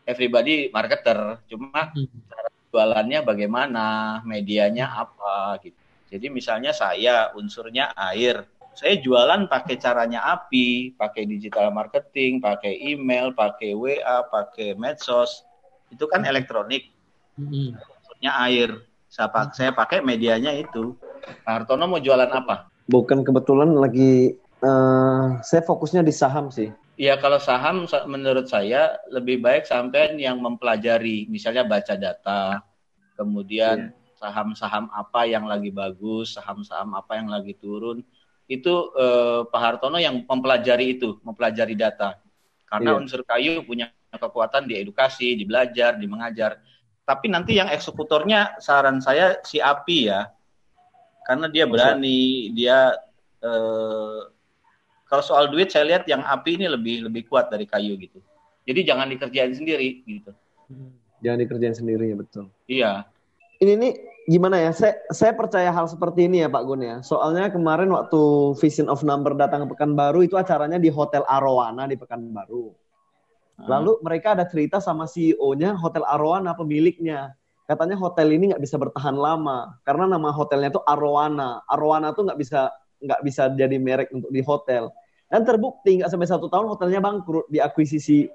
everybody marketer, cuma hmm. cara jualannya bagaimana, medianya apa gitu. Jadi misalnya saya unsurnya air, saya jualan pakai caranya api, pakai digital marketing, pakai email, pakai WA, pakai medsos, itu kan elektronik. Hmm. Unsurnya air, saya pakai, saya pakai medianya itu. Pak Hartono mau jualan apa? Bukan kebetulan lagi, uh, saya fokusnya di saham sih. Ya kalau saham menurut saya lebih baik sampai yang mempelajari, misalnya baca data, kemudian iya. Saham-saham apa yang lagi bagus, saham-saham apa yang lagi turun, itu eh, Pak Hartono yang mempelajari itu, mempelajari data. Karena yeah. unsur kayu punya kekuatan di edukasi, di belajar, di mengajar. Tapi nanti yang eksekutornya saran saya si Api ya, karena dia berani, dia eh, kalau soal duit saya lihat yang api ini lebih lebih kuat dari kayu gitu. Jadi jangan dikerjain sendiri gitu. Jangan dikerjain sendiri ya betul. Iya. Ini nih gimana ya? Saya saya percaya hal seperti ini ya Pak Gun ya. Soalnya kemarin waktu Vision of Number datang ke Pekanbaru itu acaranya di Hotel Arowana di Pekanbaru. Hmm. Lalu mereka ada cerita sama CEO-nya Hotel Arowana pemiliknya. Katanya hotel ini nggak bisa bertahan lama karena nama hotelnya itu Arowana. Arowana tuh nggak bisa nggak bisa jadi merek untuk di hotel. Dan terbukti nggak sampai satu tahun hotelnya bangkrut diakuisisi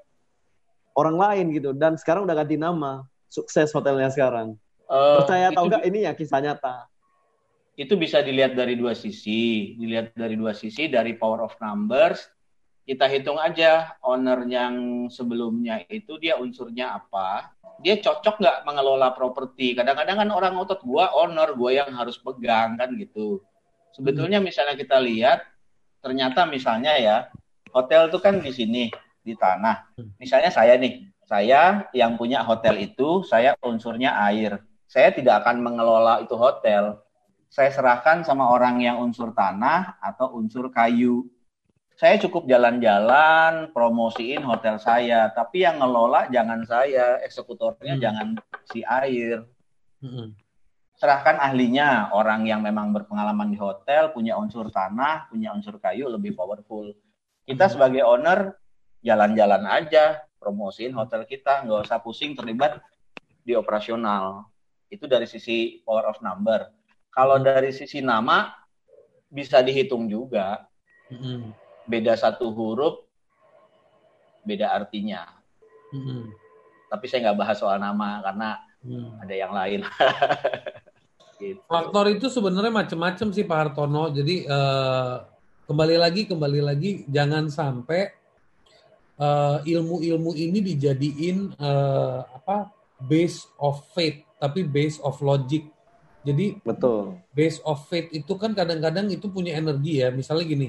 orang lain gitu. Dan sekarang udah ganti nama. Sukses hotelnya sekarang. Uh, Percaya atau enggak ini ya kisah nyata. Itu bisa dilihat dari dua sisi. Dilihat dari dua sisi, dari power of numbers. Kita hitung aja owner yang sebelumnya itu dia unsurnya apa. Dia cocok nggak mengelola properti. Kadang-kadang kan orang otot gua owner, gua yang harus pegang kan gitu. Sebetulnya hmm. misalnya kita lihat, ternyata misalnya ya, hotel itu kan di sini, di tanah. Hmm. Misalnya saya nih, saya yang punya hotel itu, saya unsurnya air saya tidak akan mengelola itu hotel. Saya serahkan sama orang yang unsur tanah atau unsur kayu. Saya cukup jalan-jalan, promosiin hotel saya, tapi yang ngelola jangan saya, eksekutornya hmm. jangan si air. Hmm. Serahkan ahlinya, orang yang memang berpengalaman di hotel, punya unsur tanah, punya unsur kayu, lebih powerful. Kita hmm. sebagai owner, jalan-jalan aja, promosiin hotel kita, nggak usah pusing terlibat di operasional. Itu dari sisi power of number. Kalau hmm. dari sisi nama bisa dihitung juga. Hmm. Beda satu huruf, beda artinya. Hmm. Tapi saya nggak bahas soal nama karena hmm. ada yang lain. gitu. Faktor itu sebenarnya macam-macam sih Pak Hartono. Jadi uh, kembali lagi, kembali lagi, jangan sampai uh, ilmu-ilmu ini dijadiin uh, apa base of faith tapi base of logic. Jadi betul. Base of faith itu kan kadang-kadang itu punya energi ya. Misalnya gini,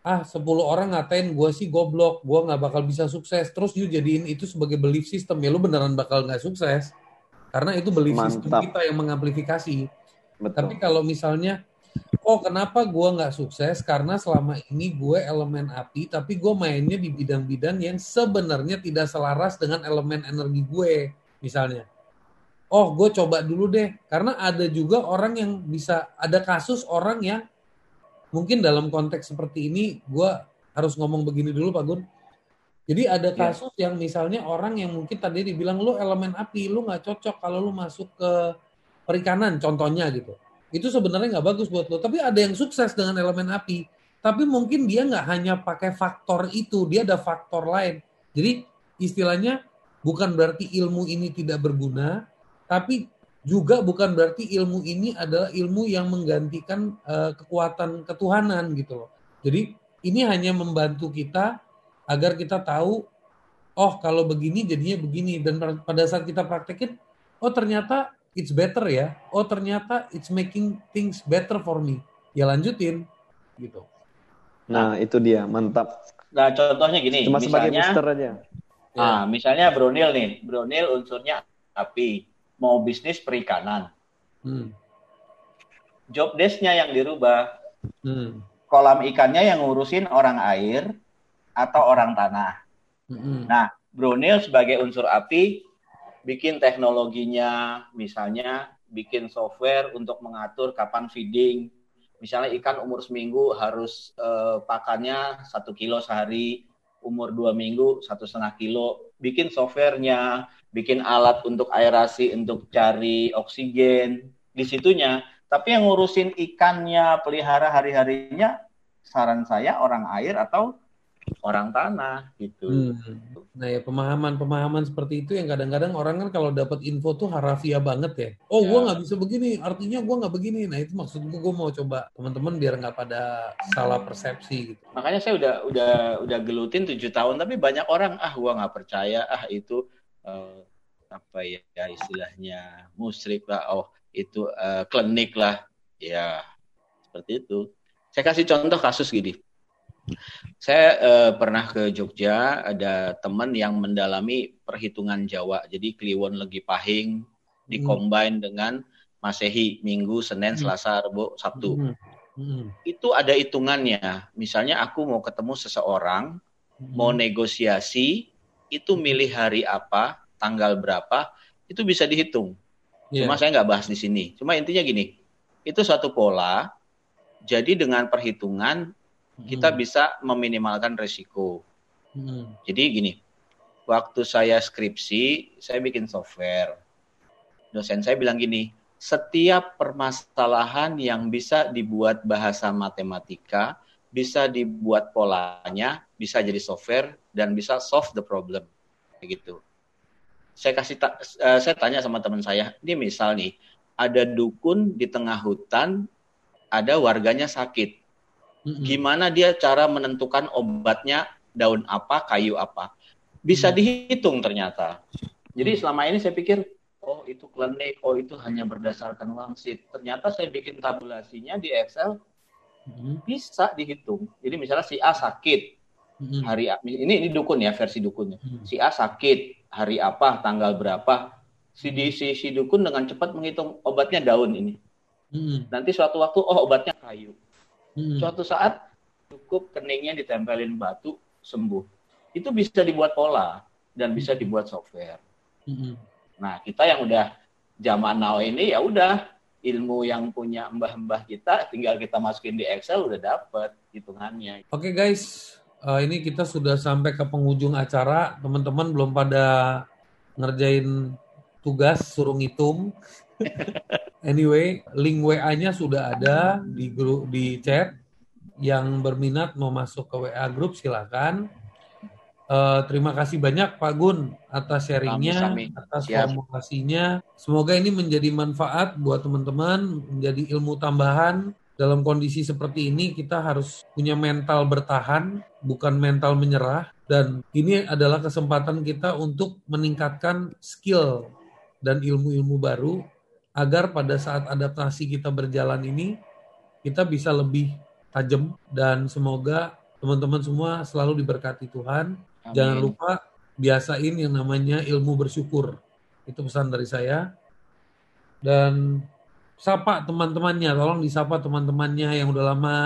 ah 10 orang ngatain gue sih goblok, gue nggak bakal bisa sukses. Terus you jadiin itu sebagai belief system ya lu beneran bakal nggak sukses. Karena itu belief Mantap. system kita yang mengamplifikasi. Betul. Tapi kalau misalnya, oh kenapa gue nggak sukses? Karena selama ini gue elemen api, tapi gue mainnya di bidang-bidang yang sebenarnya tidak selaras dengan elemen energi gue, misalnya oh gue coba dulu deh. Karena ada juga orang yang bisa ada kasus orang yang mungkin dalam konteks seperti ini gue harus ngomong begini dulu Pak Gun. Jadi ada iya. kasus yeah. yang misalnya orang yang mungkin tadi dibilang lu elemen api lu nggak cocok kalau lu masuk ke perikanan contohnya gitu. Itu sebenarnya nggak bagus buat lo tapi ada yang sukses dengan elemen api. Tapi mungkin dia nggak hanya pakai faktor itu dia ada faktor lain. Jadi istilahnya bukan berarti ilmu ini tidak berguna tapi juga bukan berarti ilmu ini adalah ilmu yang menggantikan uh, kekuatan ketuhanan gitu loh. Jadi ini hanya membantu kita agar kita tahu oh kalau begini jadinya begini dan pada saat kita praktekin oh ternyata it's better ya. Oh ternyata it's making things better for me. Ya lanjutin gitu. Nah, itu dia, mantap. Nah, contohnya gini, Cuma misalnya, sebagai booster aja. Nah, misalnya Bronil nih, Bronil unsurnya api mau bisnis perikanan. Hmm. Job desk-nya yang dirubah. Hmm. Kolam ikannya yang ngurusin orang air atau orang tanah. Hmm. Nah, Brunel sebagai unsur api bikin teknologinya, misalnya bikin software untuk mengatur kapan feeding. Misalnya ikan umur seminggu harus eh, pakannya satu kilo sehari, umur dua minggu satu setengah kilo. Bikin softwarenya, bikin alat untuk aerasi untuk cari oksigen di situnya. Tapi yang ngurusin ikannya pelihara hari-harinya saran saya orang air atau orang tanah gitu. Hmm. Nah ya pemahaman-pemahaman seperti itu yang kadang-kadang orang kan kalau dapat info tuh harafiah banget ya. Oh ya. gue nggak bisa begini, artinya gue nggak begini. Nah itu maksud gue gue mau coba teman-teman biar nggak pada salah persepsi gitu. Makanya saya udah udah udah gelutin tujuh tahun tapi banyak orang ah gue nggak percaya ah itu uh, apa ya, ya istilahnya musrik lah oh itu uh, klinik lah ya seperti itu saya kasih contoh kasus gini saya uh, pernah ke Jogja ada teman yang mendalami perhitungan Jawa jadi Kliwon lagi pahing dikombin hmm. dengan Masehi Minggu Senin hmm. Selasa Rabu Sabtu hmm. Hmm. itu ada hitungannya misalnya aku mau ketemu seseorang hmm. mau negosiasi itu milih hari apa, tanggal berapa, itu bisa dihitung. Yeah. Cuma saya nggak bahas di sini. Cuma intinya gini, itu suatu pola. Jadi dengan perhitungan kita hmm. bisa meminimalkan resiko. Hmm. Jadi gini, waktu saya skripsi, saya bikin software. Dosen saya bilang gini, setiap permasalahan yang bisa dibuat bahasa matematika, bisa dibuat polanya, bisa jadi software dan bisa solve the problem. Begitu. Saya kasih ta uh, saya tanya sama teman saya, ini misal nih, ada dukun di tengah hutan, ada warganya sakit. Gimana dia cara menentukan obatnya daun apa, kayu apa? bisa hmm. dihitung ternyata. Jadi hmm. selama ini saya pikir, oh itu klinik, oh itu hanya berdasarkan wangsit. Ternyata saya bikin tabulasinya di Excel, hmm. bisa dihitung. Jadi misalnya si A sakit, hari A, ini ini dukun ya versi dukunnya. Si A sakit hari apa, tanggal berapa, si si, si dukun dengan cepat menghitung obatnya daun ini. Nanti suatu waktu, oh obatnya kayu. Suatu saat cukup keningnya ditempelin batu sembuh itu bisa dibuat pola dan bisa dibuat software. Mm-hmm. Nah, kita yang udah zaman now ini ya udah ilmu yang punya mbah-mbah kita tinggal kita masukin di Excel udah dapet hitungannya. Oke okay, guys, uh, ini kita sudah sampai ke penghujung acara. Teman-teman belum pada ngerjain tugas suruh ngitung. Anyway, link WA-nya sudah ada di grup di chat. Yang berminat mau masuk ke WA grup silakan Uh, terima kasih banyak Pak Gun atas sharingnya, atas formulasinya. Semoga ini menjadi manfaat buat teman-teman, menjadi ilmu tambahan. Dalam kondisi seperti ini kita harus punya mental bertahan, bukan mental menyerah. Dan ini adalah kesempatan kita untuk meningkatkan skill dan ilmu-ilmu baru agar pada saat adaptasi kita berjalan ini kita bisa lebih tajam dan semoga teman-teman semua selalu diberkati Tuhan Amin. Jangan lupa biasain yang namanya ilmu bersyukur. Itu pesan dari saya. Dan sapa teman-temannya, tolong disapa teman-temannya yang udah lama,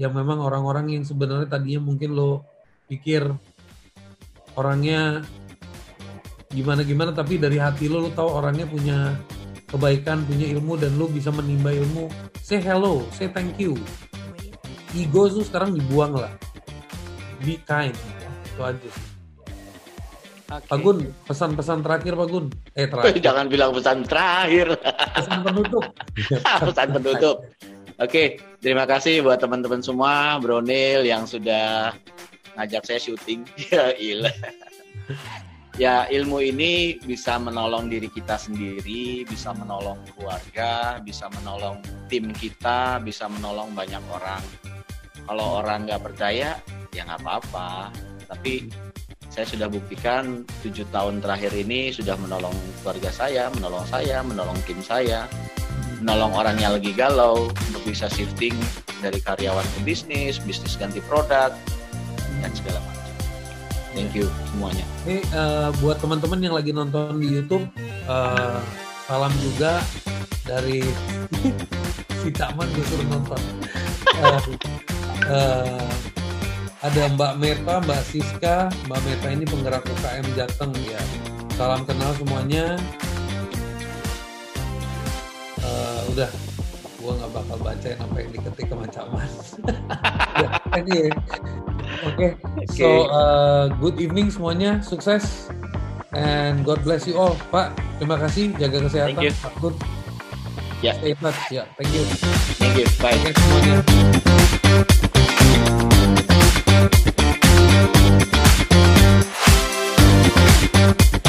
yang memang orang-orang yang sebenarnya tadinya mungkin lo pikir orangnya gimana-gimana, tapi dari hati lo, lo tahu orangnya punya kebaikan, punya ilmu, dan lo bisa menimba ilmu. Say hello, say thank you. Ego tuh sekarang dibuang lah. Be kind itu aja sih. Okay. Pak Gun, pesan-pesan terakhir Pak Gun. Eh terakhir. Jangan bilang pesan terakhir. Pesan penutup. pesan penutup. Oke, okay, terima kasih buat teman-teman semua, Bronil yang sudah ngajak saya syuting. ya ilah. Ya ilmu ini bisa menolong diri kita sendiri, bisa menolong keluarga, bisa menolong tim kita, bisa menolong banyak orang. Kalau orang nggak percaya, ya nggak apa-apa tapi saya sudah buktikan tujuh tahun terakhir ini sudah menolong keluarga saya, menolong saya, menolong tim saya, menolong orang yang lagi galau untuk bisa shifting dari karyawan ke bisnis, bisnis ganti produk, dan segala macam. Thank you semuanya. Ini uh, buat teman-teman yang lagi nonton di YouTube, uh, salam juga dari si Taman gue suruh nonton. Uh, uh, ada Mbak Meta, Mbak Siska, Mbak Meta ini penggerak UKM Jateng ya. Salam kenal semuanya. Uh, udah, gua nggak bakal bacain apa yang diketik kemancaman. ya, Oke. Ya. Oke. So uh, good evening semuanya, sukses and God bless you all, Pak. Terima kasih, jaga kesehatan. Thank you. Pak Good. Ya. Yeah. Stay touch. Ya, yeah, thank you. Thank you. Bye. Thank you semuanya. Thank you.